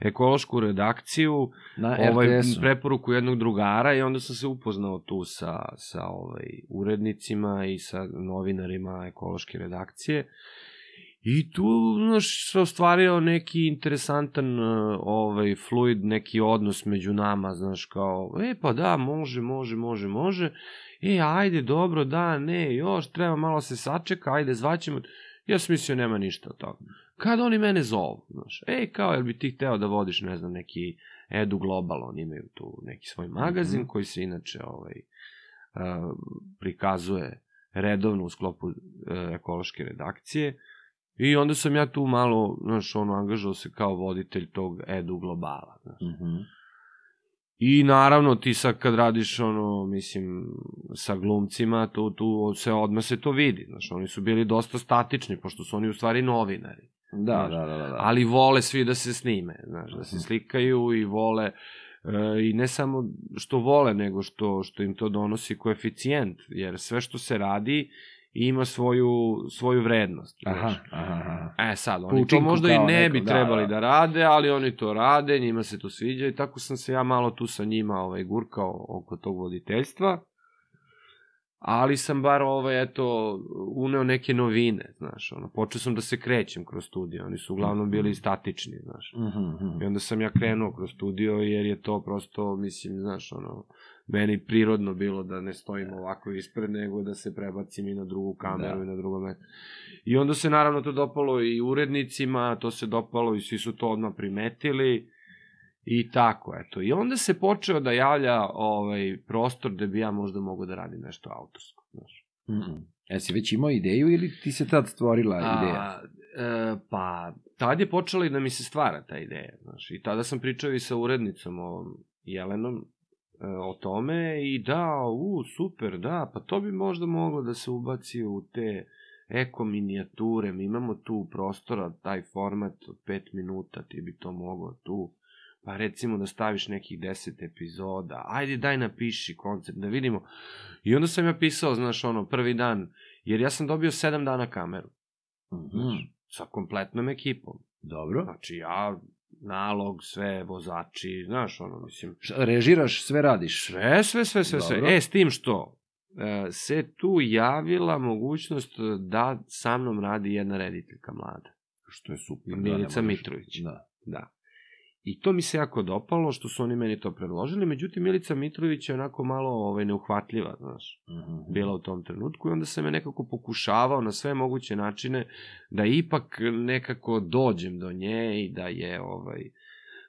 ekološku redakciju, na ovaj, preporuku jednog drugara i onda sam se upoznao tu sa, sa ovaj, urednicima i sa novinarima ekološke redakcije. I tu, znaš, se ostvario neki interesantan, uh, ovaj, fluid, neki odnos među nama, znaš, kao, e, pa da, može, može, može, može, e, ajde, dobro, da, ne, još, treba malo se sačeka, ajde, zvaćemo, ja sam mislio, nema ništa od toga. Kad oni mene zovu, znaš, ej, kao, jel bi ti hteo da vodiš, ne znam, neki Edu Global, oni imaju tu neki svoj magazin, Mhm. koji se inače, ovaj, uh, prikazuje redovno u sklopu uh, ekološke redakcije, I onda sam ja tu malo, znaš, ono, angažao se kao voditelj tog edu globala, znaš. Mhm. I naravno ti sad kad radiš ono, mislim, sa glumcima, tu, tu se odmah se to vidi, znaš, oni su bili dosta statični, pošto su oni u stvari novinari. Da, Znaš, da, da, da. da. Ali vole svi da se snime, znaš, da se Mhm. slikaju i vole, e, i ne samo što vole, nego što, što im to donosi koeficijent, jer sve što se radi i ima svoju, svoju vrednost. Aha, aha, aha. E sad, oni to učinku možda i ne neko, bi da, trebali da. da, rade, ali oni to rade, njima se to sviđa i tako sam se ja malo tu sa njima ovaj, gurkao oko tog voditeljstva. Ali sam bar ovaj, eto, uneo neke novine, znaš, ono, počeo sam da se krećem kroz studio, oni su uglavnom bili statični, znaš. Mhm, mhm. I onda sam ja krenuo kroz studio jer je to prosto, mislim, znaš, ono, meni prirodno bilo da ne stojim ovako ispred, nego da se prebacim i na drugu kameru Da. i na drugo mesto. I onda se naravno to dopalo i urednicima, to se dopalo i svi su to odmah primetili i tako, eto. I onda se počeo da javlja ovaj prostor da bi ja možda mogao da radim nešto autorsko, znaš. Mhm. Jesi već imao ideju ili ti se tad stvorila ideja? A, e, pa, tad je počela i da mi se stvara ta ideja, znaš, i tada sam pričao i sa urednicom ovom Jelenom e, o tome i da, u, super, da, pa to bi možda moglo da se ubaci u te eko minijature, mi imamo tu prostora, taj format od 5 minuta, ti bi to mogao tu, pa recimo da staviš nekih 10 epizoda, ajde daj napiši koncept, da vidimo. I onda sam ja pisao, znaš, ono, prvi dan, jer ja sam dobio 7 dana kameru, Mhm. znaš, sa kompletnom ekipom. Dobro. Znači, ja, nalog, sve, vozači, znaš, ono, mislim, Režiraš, sve radiš. sve, sve, sve, sve, sve. E, s tim što, e, se tu javila mogućnost da sa mnom radi jedna rediteljka mlada. Što je super. Milica možeš- Mitrović. Da. Da. I to mi se jako dopalo, što su oni meni to predložili, međutim, Milica Mitrović je onako malo ovaj, neuhvatljiva, znaš, Mhm. bila u tom trenutku i onda sam je nekako pokušavao na sve moguće načine da ipak nekako dođem do nje i da je ovaj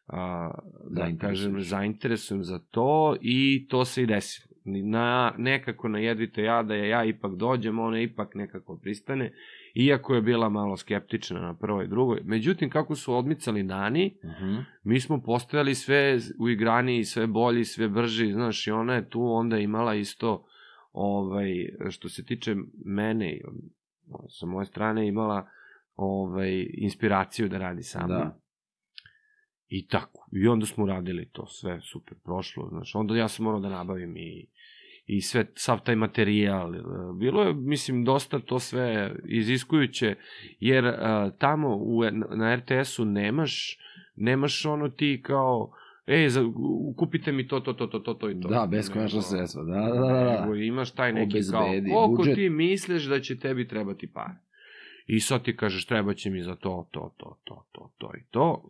a, da Zainteresuješ. kažem zainteresujem za to i to se i desilo. Na, nekako na jedvite ja da je ja ipak dođem, ona ipak nekako pristane, iako je bila malo skeptična na prvoj i drugoj. Međutim, kako su odmicali dani, Mhm. mi smo postajali sve uigraniji, sve bolji, sve brži, znaš, i ona je tu onda imala isto, ovaj, što se tiče mene, sa moje strane imala ovaj, inspiraciju da radi sa mnom. Da. I tako. I onda smo radili to, sve super prošlo, znaš, onda ja sam morao da nabavim i i sve, sav taj materijal. E, Bilo je, mislim, dosta to sve iziskujuće, jer a, tamo u, na RTS-u nemaš, nemaš ono ti kao, ej, za, kupite mi to, to, to, to, to, to i to. Da, beskonačna Nego- sredstva. Da, da, da, da. Nego imaš taj neki Obezbedi, kao, koliko budžet. ti misliš da će tebi trebati pare. I sad ti kažeš, treba će mi za to, to, to, to, to, to i to.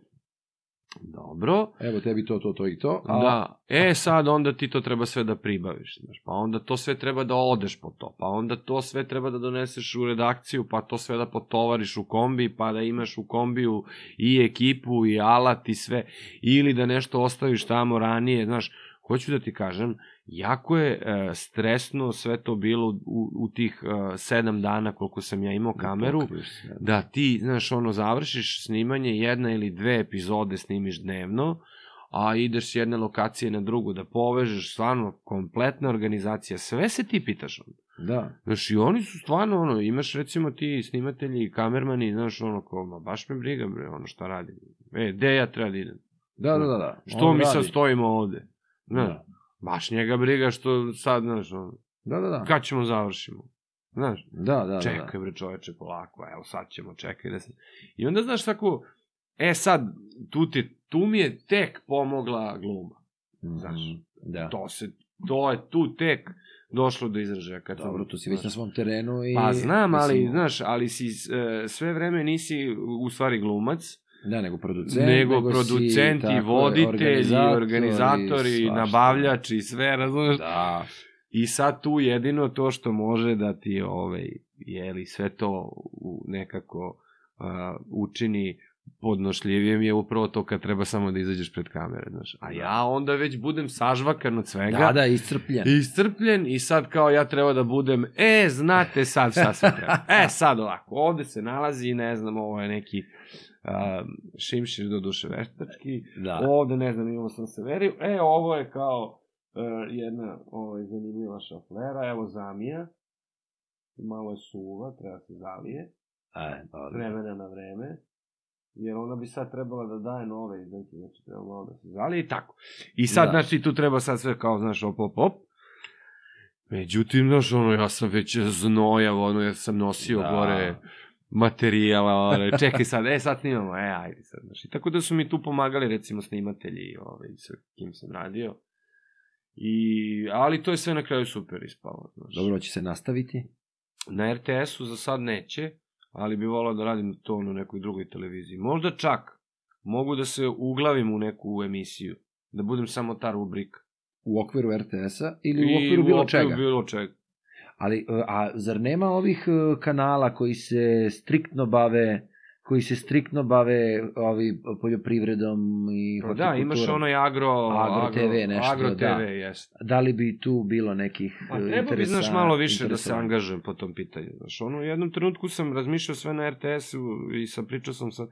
Dobro. Evo tebi to, to, to i to. A, Da, e sad onda ti to treba sve da pribaviš, znaš, pa onda to sve treba da odeš po to, pa onda to sve treba da doneseš u redakciju, pa to sve da potovariš u kombi, pa da imaš u kombiju i ekipu i alat i sve, ili da nešto ostaviš tamo ranije, znaš, hoću da ti kažem, jako je e, stresno sve to bilo u, u tih e, sedam dana koliko sam ja imao kameru, pokriješ sve. da ti, znaš, ono, završiš snimanje jedna ili dve epizode snimiš dnevno, a ideš s jedne lokacije na drugu da povežeš, stvarno, kompletna organizacija, sve se ti pitaš onda. Da. Znaš, i oni su stvarno, ono, imaš recimo ti snimatelji i kamermani, znaš, ono, kao, ma, baš me briga, bre, ono, šta radim. E, gde ja treba da idem? Da, da, da. da. Što On mi sad radi. stojimo ovde? Znaš, Da. Baš njega briga što sad, znaš, ono, Da, da, da. kad ćemo završimo? Znaš, Da, da, da. čekaj bre čoveče polako, evo sad ćemo, čekaj da se... I onda znaš tako, e sad, tu, ti, tu mi je tek pomogla gluma. Mhm. znaš. Da. To se, to je tu tek došlo do izražaja. Kad sam- Dobro, tu si već na svom terenu i... Pa znam, ali, mislim, znaš, ali si e, sve vreme nisi u stvari glumac, Da, nego producent. nego, si, producent i tako je, voditelj i organizator i svašta. nabavljač i sve, razumeš? Da. I sad tu jedino to što može da ti ovaj, jeli, sve to u, nekako a, učini podnošljivijem je upravo to kad treba samo da izađeš pred kamere, znaš. A ja onda već budem sažvakan od svega. Da, da, iscrpljen. Iscrpljen i sad kao ja treba da budem, e, znate sad šta se treba. E, sad ovako, ovde se nalazi, ne znam, ovo je neki a, šimšir do duše veštački, Da. Ovde, ne znam, imamo sam severiju. E, ovo je kao uh, jedna ovaj, zanimljiva šaflera. Evo zamija. Malo je suva, treba se zalije. E, dobro. Vremena na vreme. Jer ona bi sad trebala da daje nove izdanke, znači treba malo da se zalije i tako. I sad, Da. znači, tu treba sad sve kao, znaš, op, op, op. Međutim, znaš, ono, ja sam već znojav, ono, ja sam nosio da. gore materijala, ono, čekaj sad, e, sad snimamo, e, ajde sad, znaš. I tako da su mi tu pomagali, recimo, snimatelji, ovaj, sa kim sam radio. I, ali to je sve na kraju super ispalo, znaš. Dobro, će se nastaviti. Na RTS-u za sad neće, ali bi volao da radim to na nekoj drugoj televiziji. Možda čak mogu da se uglavim u neku emisiju, da budem samo ta rubrika. U okviru RTS-a ili u okviru bilo okviru čega? bilo čega. Ali, e, a zar nema ovih e, kanala koji se striktno bave koji se striktno bave ovi poljoprivredom i Pa hortikulturom? da, imaš onaj agro... Agro TV nešto, Agro da. TV, jeste. Da li bi tu bilo nekih Pa treba bi, znaš, malo više da se angažujem po tom pitanju. Znaš, ono, u jednom trenutku sam razmišljao sve na RTS-u i sam pričao sam sa...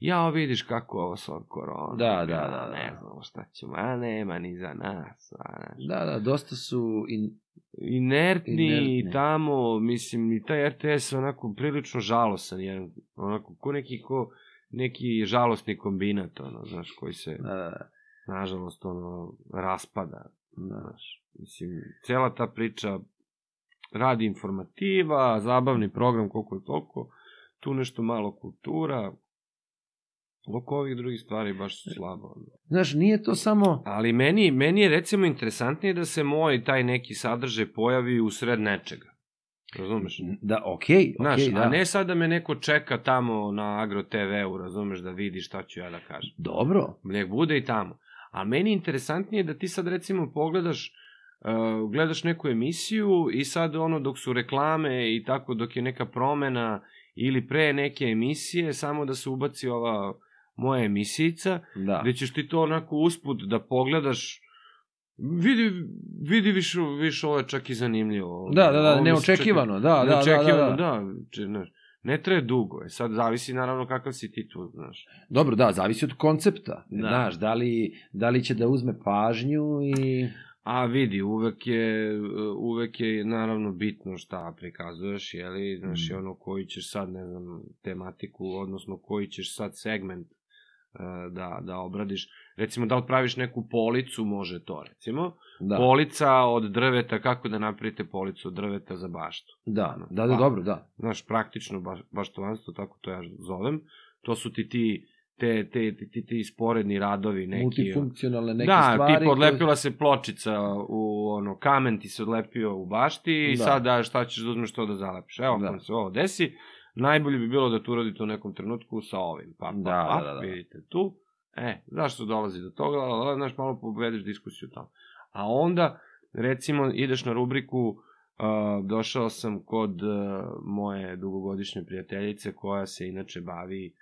Ja, vidiš kako ovo sa korona. Da, da, da, da. Ne znamo šta ćemo, a nema ni za nas. A, znaš. Da, da, dosta su in, inertni, Inertni. i tamo, mislim, i taj RTS onako prilično žalosan, jedan, onako, ko neki, ko, neki žalostni kombinat, ono, znaš, koji se, da, da, nažalost, ono, raspada, da. znaš, mislim, cela ta priča radi informativa, zabavni program koliko je toliko, tu nešto malo kultura, oko ovih drugih stvari baš su slabo. Znaš, nije to samo... Ali meni, meni je recimo interesantnije da se moj taj neki sadržaj pojavi u sred nečega. Razumeš? Da, okej, okej, Znaš, da. a ne sad da me neko čeka tamo na Agro TV-u, razumeš, da vidi šta ću ja da kažem. Dobro. Nek bude i tamo. A meni je interesantnije da ti sad recimo pogledaš, uh, gledaš neku emisiju i sad ono dok su reklame i tako dok je neka promena ili pre neke emisije, samo da se ubaci ova moja emisijica, Da. gde ćeš ti to onako usput da pogledaš, vidi, vidi više, više ovo je čak i zanimljivo. Da, da, da, neočekivano, čak i- da, da, da, neočekivano, da, da. da, če, znaš, ne traje dugo, e, sad zavisi naravno kakav si ti tu, znaš. Dobro, da, zavisi od koncepta. Da. Znaš, da li, da li će da uzme pažnju i... A vidi, uvek je, uvek je naravno bitno šta prikazuješ, jeli, znaš, Mm. ono koji ćeš sad, ne znam, tematiku, odnosno koji ćeš sad segment da, da obradiš. Recimo da praviš neku policu, može to, recimo. Da, Polica od drveta, kako da napravite policu od drveta za baštu. da, da, da, Pa. dobro, da. Znaš, praktično baš, baštovanstvo, tako to ja zovem. To su ti ti, te, te, ti, ti, sporedni radovi neki. Multifunkcionalne neke da, stvari. tipa odlepila se pločica u ono, kamen ti se odlepio u bašti i Da. sad da, šta ćeš da uzmeš to da zalepiš. Evo, Da. da. se ovo desi, najbolje bi bilo da to uradite u nekom trenutku sa ovim. Pa, pa, Da, pa, da, da, da. vidite tu. E, zašto dolazi do toga? La, znaš, malo povedeš diskusiju tamo. A onda, recimo, ideš na rubriku Uh, došao sam kod uh, moje dugogodišnje prijateljice koja se inače bavi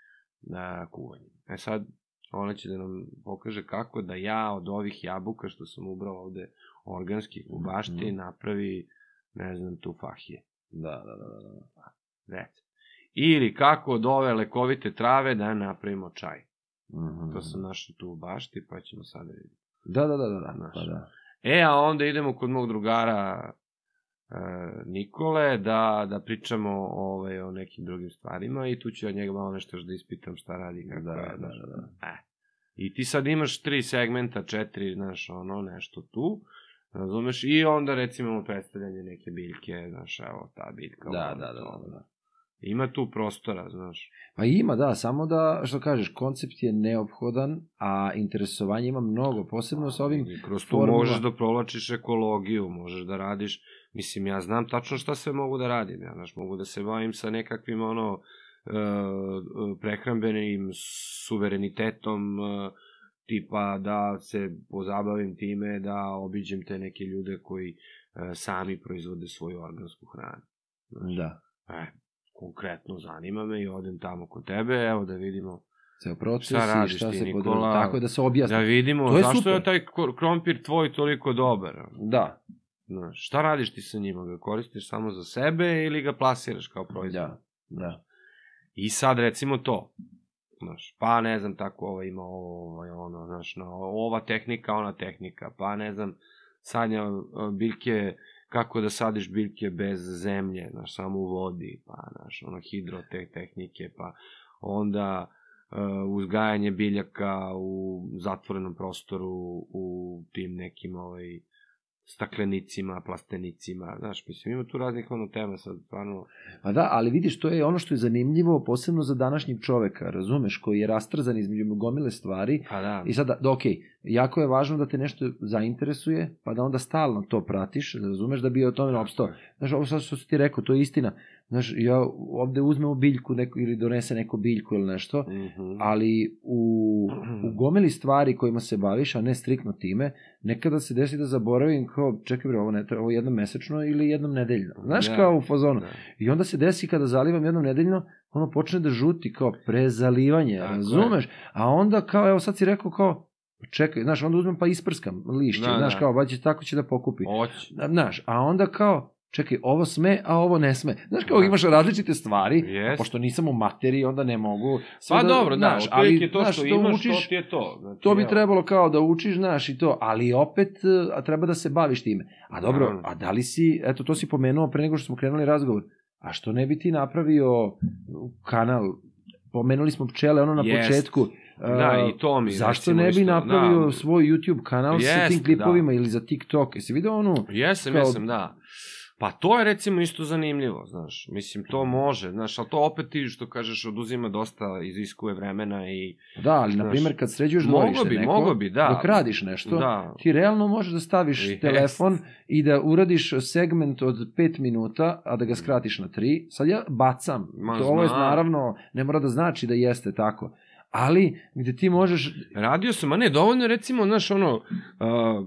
uh, kuvanjem. E sad, ona će da nam pokaže kako da ja od ovih jabuka što sam ubrao ovde organskih u bašti Mhm. napravi, ne znam, tu fahije. Da, da, da, da. da. Ili kako od ove lekovite trave da napravimo čaj. Mhm. To sam našao tu u bašti, pa ćemo sad vidjeti. Da, da, da, da, da, pa da. E, a onda idemo kod mog drugara e, Nikole da, da pričamo ovaj, o nekim drugim stvarima i tu ću ja njega malo nešto da ispitam šta radi, kako Da, je, da, da, da. E. I ti sad imaš tri segmenta, četiri, znaš, ono, nešto tu, razumeš, i onda recimo imamo predstavljanje neke biljke, znaš, evo, ta biljka. Da, da, da, da, da. Ima tu prostora, znaš. Pa ima, da, samo da, što kažeš, koncept je neophodan, a interesovanje ima mnogo, posebno sa ovim I kroz tu formula- možeš da provlačiš ekologiju, možeš da radiš, mislim, ja znam tačno šta sve mogu da radim, ja, znaš, mogu da se bavim sa nekakvim, ono, e, prehrambenim suverenitetom, e, tipa da se pozabavim time, da obiđem te neke ljude koji e, sami proizvode svoju organsku hranu. Da, E, konkretno zanima me i odem tamo kod tebe, evo da vidimo ceo proces Šta i radiš šta ti, se Nikola? Tako da se objasni. Da vidimo, To je zašto super. je taj krompir tvoj toliko dobar? Da, Znaš, šta radiš ti sa njima? Ga koristiš samo za sebe ili ga plasiraš kao proizvod? da, da. I sad recimo to. Znaš, pa ne znam tako ovo ima ovo, ovaj, ono, znaš, no, ova tehnika, ona tehnika, pa ne znam, sadnja a, biljke, kako da sadiš biljke bez zemlje, znaš, samo u vodi, pa, znaš, ono, hidroteh tehnike, pa onda uh, uzgajanje biljaka u zatvorenom prostoru, u tim nekim, ovaj, staklenicima, plastenicima, znaš, mislim, ima tu raznih ono tema sad, stvarno, Pa da, ali vidiš, to je ono što je zanimljivo, posebno za današnjeg čoveka, razumeš, koji je rastrzan između gomile stvari. pa da, I sada, da, ok, jako je važno da te nešto zainteresuje, pa da onda stalno to pratiš, razumeš, da bi o tome opstao. Znaš, ovo sad što si ti rekao, to je istina. Znaš, ja ovde uzmemo biljku neko, ili donese neko biljku ili nešto, Mhm. ali u, u gomeli stvari kojima se baviš, a ne striktno time, nekada se desi da zaboravim kao, čekaj bre, ovo, ne ovo jednom mesečno ili jednom nedeljno. Znaš, Da. kao u fazonu. Da. I onda se desi kada zalivam jednom nedeljno, ono počne da žuti kao prezalivanje, Tako je. razumeš? A onda kao, evo sad si rekao kao, pa čekaj, znaš, onda uzmem pa isprskam lišće, Da, znaš, da. kao, vađe tako će da pokupi. Hoće. Znaš, a onda kao, čekaj, ovo sme, a ovo ne sme. Znaš, kao Da. imaš različite stvari, a pošto nisam u materiji, onda ne mogu. sve Pa dobro, da, znaš, otprilike to znaš, što imaš, učiš, to ti je to. Znači, to bi evo. trebalo kao da učiš, znaš, i to, ali opet e, a treba da se baviš time. A dobro, Naravno. a da li si, eto, to si pomenuo pre nego što smo krenuli razgovor, a što ne bi ti napravio kanal, pomenuli smo pčele, ono na Jest. početku, Da, e, i to mi, Zašto recimo, ne bi isto, napravio da. svoj YouTube kanal sa Jest, tim klipovima da. ili za TikTok? Jesi vidio onu? Jesam, Kao- jesam, da. Pa to je recimo isto zanimljivo, znaš. Mislim, to može, znaš, ali to opet ti što kažeš oduzima dosta, iziskuje vremena i... Da, ali na Znaš, primjer kad sređuješ dvorište bi, neko, moglo bi, da. dok radiš nešto, Da. ti realno možeš da staviš Jest. telefon i da uradiš segment od 5 minuta, a da ga skratiš na 3. Sad ja bacam. Ma, to ovo je naravno, ne mora da znači da jeste tako. Ali, gde ti možeš... Radio sam, a ne, dovoljno recimo, znaš, ono, uh, uh,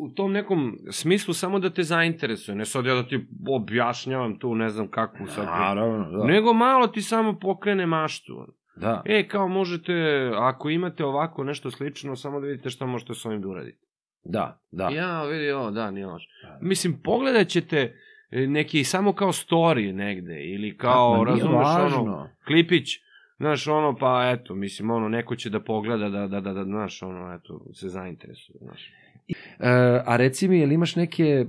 u tom nekom smislu samo da te zainteresuje, ne sad ja da ti objašnjavam tu, ne znam kakvu sad... Naravno, da. Nego malo ti samo pokrene maštu. da. E, kao možete, ako imate ovako nešto slično, samo da vidite šta možete s ovim da uradite. Da, da. Ja, vidi, o, da, nije loše. Da. Mislim, pogledat ćete e, neki samo kao story negde, ili kao, nije razumeš, ono, klipić, znaš, ono, pa eto, mislim, ono, neko će da pogleda, da, da, da, da znaš, ono, eto, se zainteresuje, znaš. E, a reci mi, jel imaš neke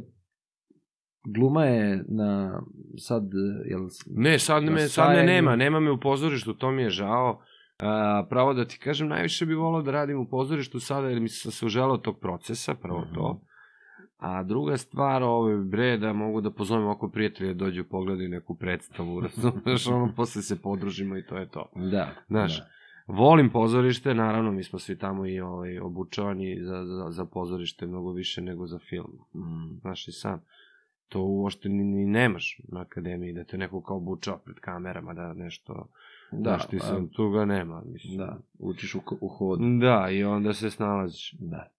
gluma je na sad, jel... Ne, sad, me, sad me nema, nema me u pozorištu, to mi je žao. A, pravo da ti kažem, najviše bi volao da radim u pozorištu sada, jer mi sam se uželao tog procesa, prvo to. A druga stvar, ovo bre, da mogu da pozovem oko prijatelja da dođu pogledaju neku predstavu, razumeš, ono, posle se podružimo i to je to. Da. Znaš, da. volim pozorište, naravno, mi smo svi tamo i ovaj, obučavani za, za, za pozorište mnogo više nego za film. Mm. Znaš i sam, to uopšte ni, ni nemaš na akademiji, da te neko kao obučava pred kamerama, da nešto, Da, znaš ti pa, sam, tu ga nema, mislim. Da, učiš u, u hodu. Da, i onda se snalaziš. Da.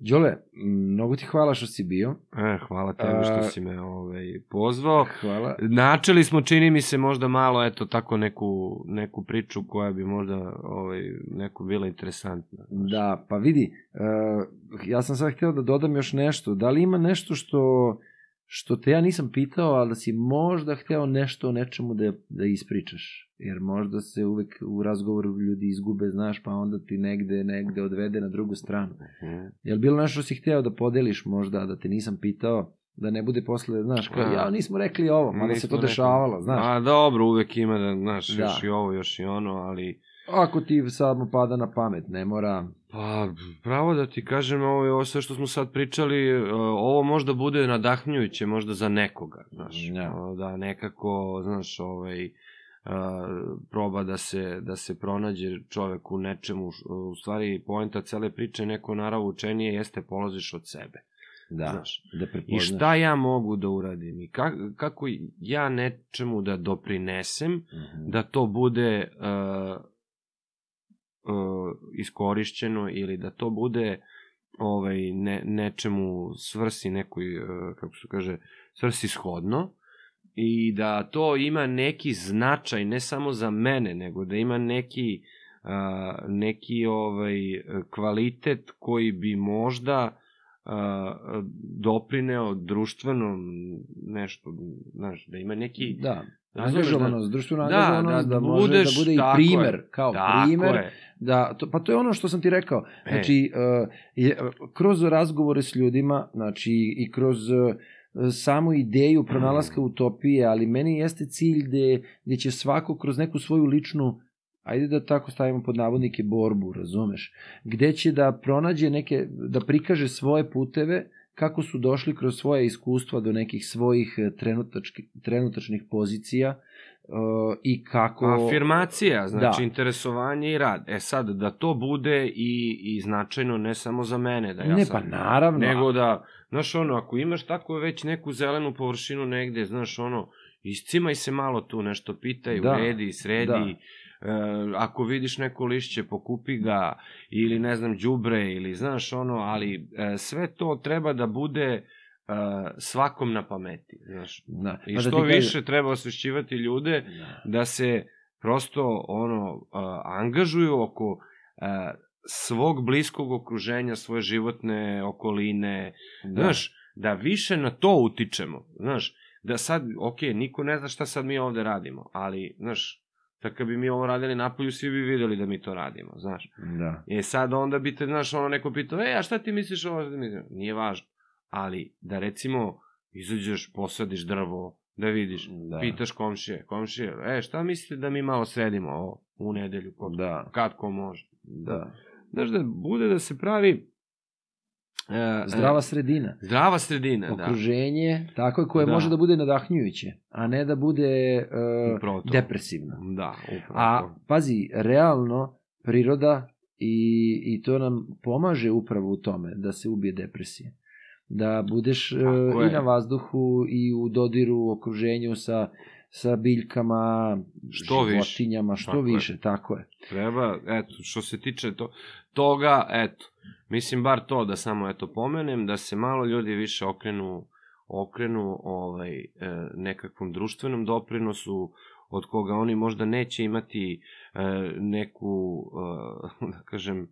Đole, mnogo ti hvala što si bio. E, hvala tebi što si me ovaj, pozvao. Hvala. Načeli smo, čini mi se, možda malo, eto, tako neku, neku priču koja bi možda ovaj, neku bila interesantna. znaš. Da, pa vidi, uh, ja sam sad htio da dodam još nešto. Da li ima nešto što, što te ja nisam pitao, ali da si možda hteo nešto o nečemu da, da ispričaš? Jer možda se uvek u razgovoru ljudi izgube, znaš, pa onda ti negde, negde odvede na drugu stranu. Mhm. Je li bilo nešto što si hteo da podeliš možda, da te nisam pitao, da ne bude posle, znaš, kao, A. ja nismo rekli ovo, mada se to rekli. dešavalo, znaš. A dobro, uvek ima da, znaš, Da. još i ovo, još i ono, ali... Ako ti samo pada na pamet, ne mora... Pa, pravo da ti kažem, ovo je ovo sve što smo sad pričali, e, ovo možda bude nadahnjujuće možda za nekoga, znaš, Ja. O, da nekako, znaš, ovaj, e, proba da se, da se pronađe čovek u nečemu, u stvari poenta cele priče neko naravu učenije jeste polaziš od sebe. Da, Znaš. da I prepoznaš. šta ja mogu da uradim i ka, kako ja nečemu da doprinesem, Mhm. da to bude uh, uh, iskorišćeno ili da to bude ovaj ne, nečemu svrsi nekoj uh, kako se kaže svrsi shodno i da to ima neki značaj ne samo za mene nego da ima neki uh, neki ovaj kvalitet koji bi možda doprineo društvenom nešto, znaš, da ima neki Da, angažovanost, društvena Da, angažovanost, da da, može budeš- da bude i primer, je. kao primer, je. da, to, pa to je ono što sam ti rekao, E. znači, uh, je, kroz razgovore s ljudima, znači, i kroz uh, samu ideju pronalaska utopije, ali meni jeste cilj gde, gde će svako kroz neku svoju ličnu ajde da tako stavimo pod navodnike borbu, razumeš, gde će da pronađe neke, da prikaže svoje puteve kako su došli kroz svoje iskustva do nekih svojih e, trenutačnih pozicija uh, i kako... Afirmacija, znači Da. interesovanje i rad. E sad, da to bude i, i značajno ne samo za mene, da ja ne, sam... pa naravno. Nego da, znaš ono, ako imaš tako već neku zelenu površinu negde, znaš ono, iscimaj se malo tu, nešto pitaj, Da, uredi, sredi, da. E, ako vidiš neko lišće, pokupi ga, ili ne znam, đubre, ili znaš ono, ali e, sve to treba da bude e, svakom na pameti, znaš. Da. I Pa da što kažem- više treba osvešćivati ljude Da. da se prosto ono a, angažuju oko a, svog bliskog okruženja, svoje životne okoline, Da. znaš, da više na to utičemo, znaš, da sad, ok, niko ne zna šta sad mi ovde radimo, ali, znaš, da kad bi mi ovo radili napolju, svi bi videli da mi to radimo, znaš. Da. E sad onda bi te, znaš, ono neko pitao, e, a šta ti misliš ovo? Šta ti misliš? Nije važno. Ali da recimo izađeš, posadiš drvo, da vidiš, Da. pitaš komšije, komšije, e, šta mislite da mi malo sredimo ovo u nedelju, ko, Da. kad ko može. Da. Znaš da bude da se pravi Zdrava e, sredina. zdrava sredina, da. Okruženje, tako je, koje Da. može da bude nadahnjujuće, a ne da bude uh, depresivno. Da, upravo A pazi, realno priroda i, i to nam pomaže upravo u tome da se ubije depresija. Da budeš e, Tako i na vazduhu i u dodiru, u okruženju sa, sa biljkama, Što više. životinjama, što Tako je. više, tako je. Treba, eto, što se tiče to, toga, eto, mislim bar to da samo eto pomenem, da se malo ljudi više okrenu, okrenu ovaj, e, nekakvom društvenom doprinosu, od koga oni možda neće imati e, neku, e, da kažem, e,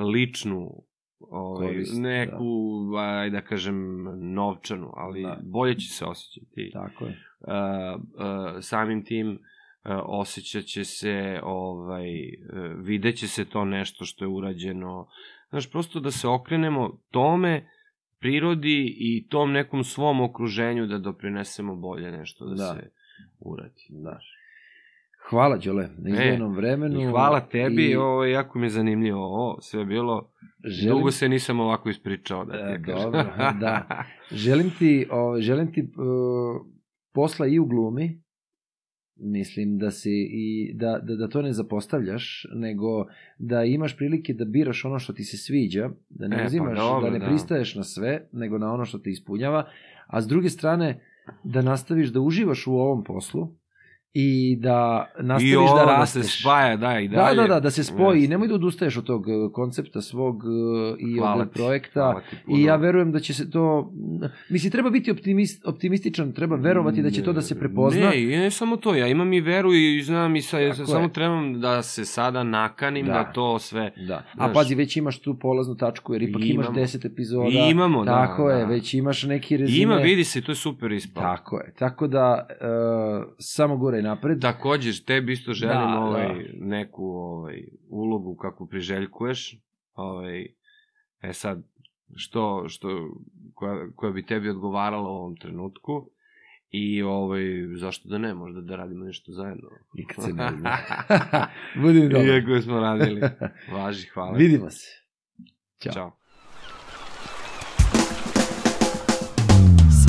ličnu ovaj, Korist, neku, aj da kažem, novčanu, ali Da. bolje će se osjećati Tako je. Samim tim uh, osjećat će se, ovaj, uh, vidjet će se to nešto što je urađeno. Znaš, prosto da se okrenemo tome, prirodi i tom nekom svom okruženju da doprinesemo bolje nešto da, Da. se uradi. Da. Hvala, Đole, na izdvojenom vremenu. E, I hvala tebi, i ovo, jako mi je zanimljivo ovo, sve je bilo, želim, dugo se nisam ovako ispričao da E, kažem. dobro, da. želim ti, o, želim ti uh, posla i u glumi, mislim da si i da, da, da to ne zapostavljaš, nego da imaš prilike da biraš ono što ti se sviđa, da ne E, pa uzimaš, dobro, da ne da. pristaješ na sve, nego na ono što te ispunjava, a s druge strane da nastaviš da uživaš u ovom poslu i da nastaviš I ovo da da rasteš. se spaja, da, i Da, dalje. da, da, da se spoji i Jeste. nemoj da odustaješ od tog e, koncepta svog e, i Hvala od ti, projekta. ti. I ja verujem da će se to... Mislim, treba biti optimist, optimističan, treba verovati da će to da se prepozna. Ne, i ne samo to, ja imam i veru i znam i sa, Tako je. samo trebam da se sada nakanim da, Da. to sve... Da. A Znaš, pazi, već imaš tu polaznu tačku, jer ipak imaš Imamo. 10 epizoda. I imamo, da, Tako je, da. već imaš neki rezime. Ima, vidi se, to je super ispalo. Tako je. Tako da, e, samo gore i napred. Takođe, tebi isto želim Da, ovaj, neku ovaj, ulogu kako priželjkuješ. Ovaj, e sad, što, što, koja, koja bi tebi odgovarala u ovom trenutku. I ovaj, zašto da ne, možda da radimo nešto zajedno. Nikad se ne zna. Budi dobro. Iako smo radili. Važi, hvala. Vidimo se. Ćao. Ćao.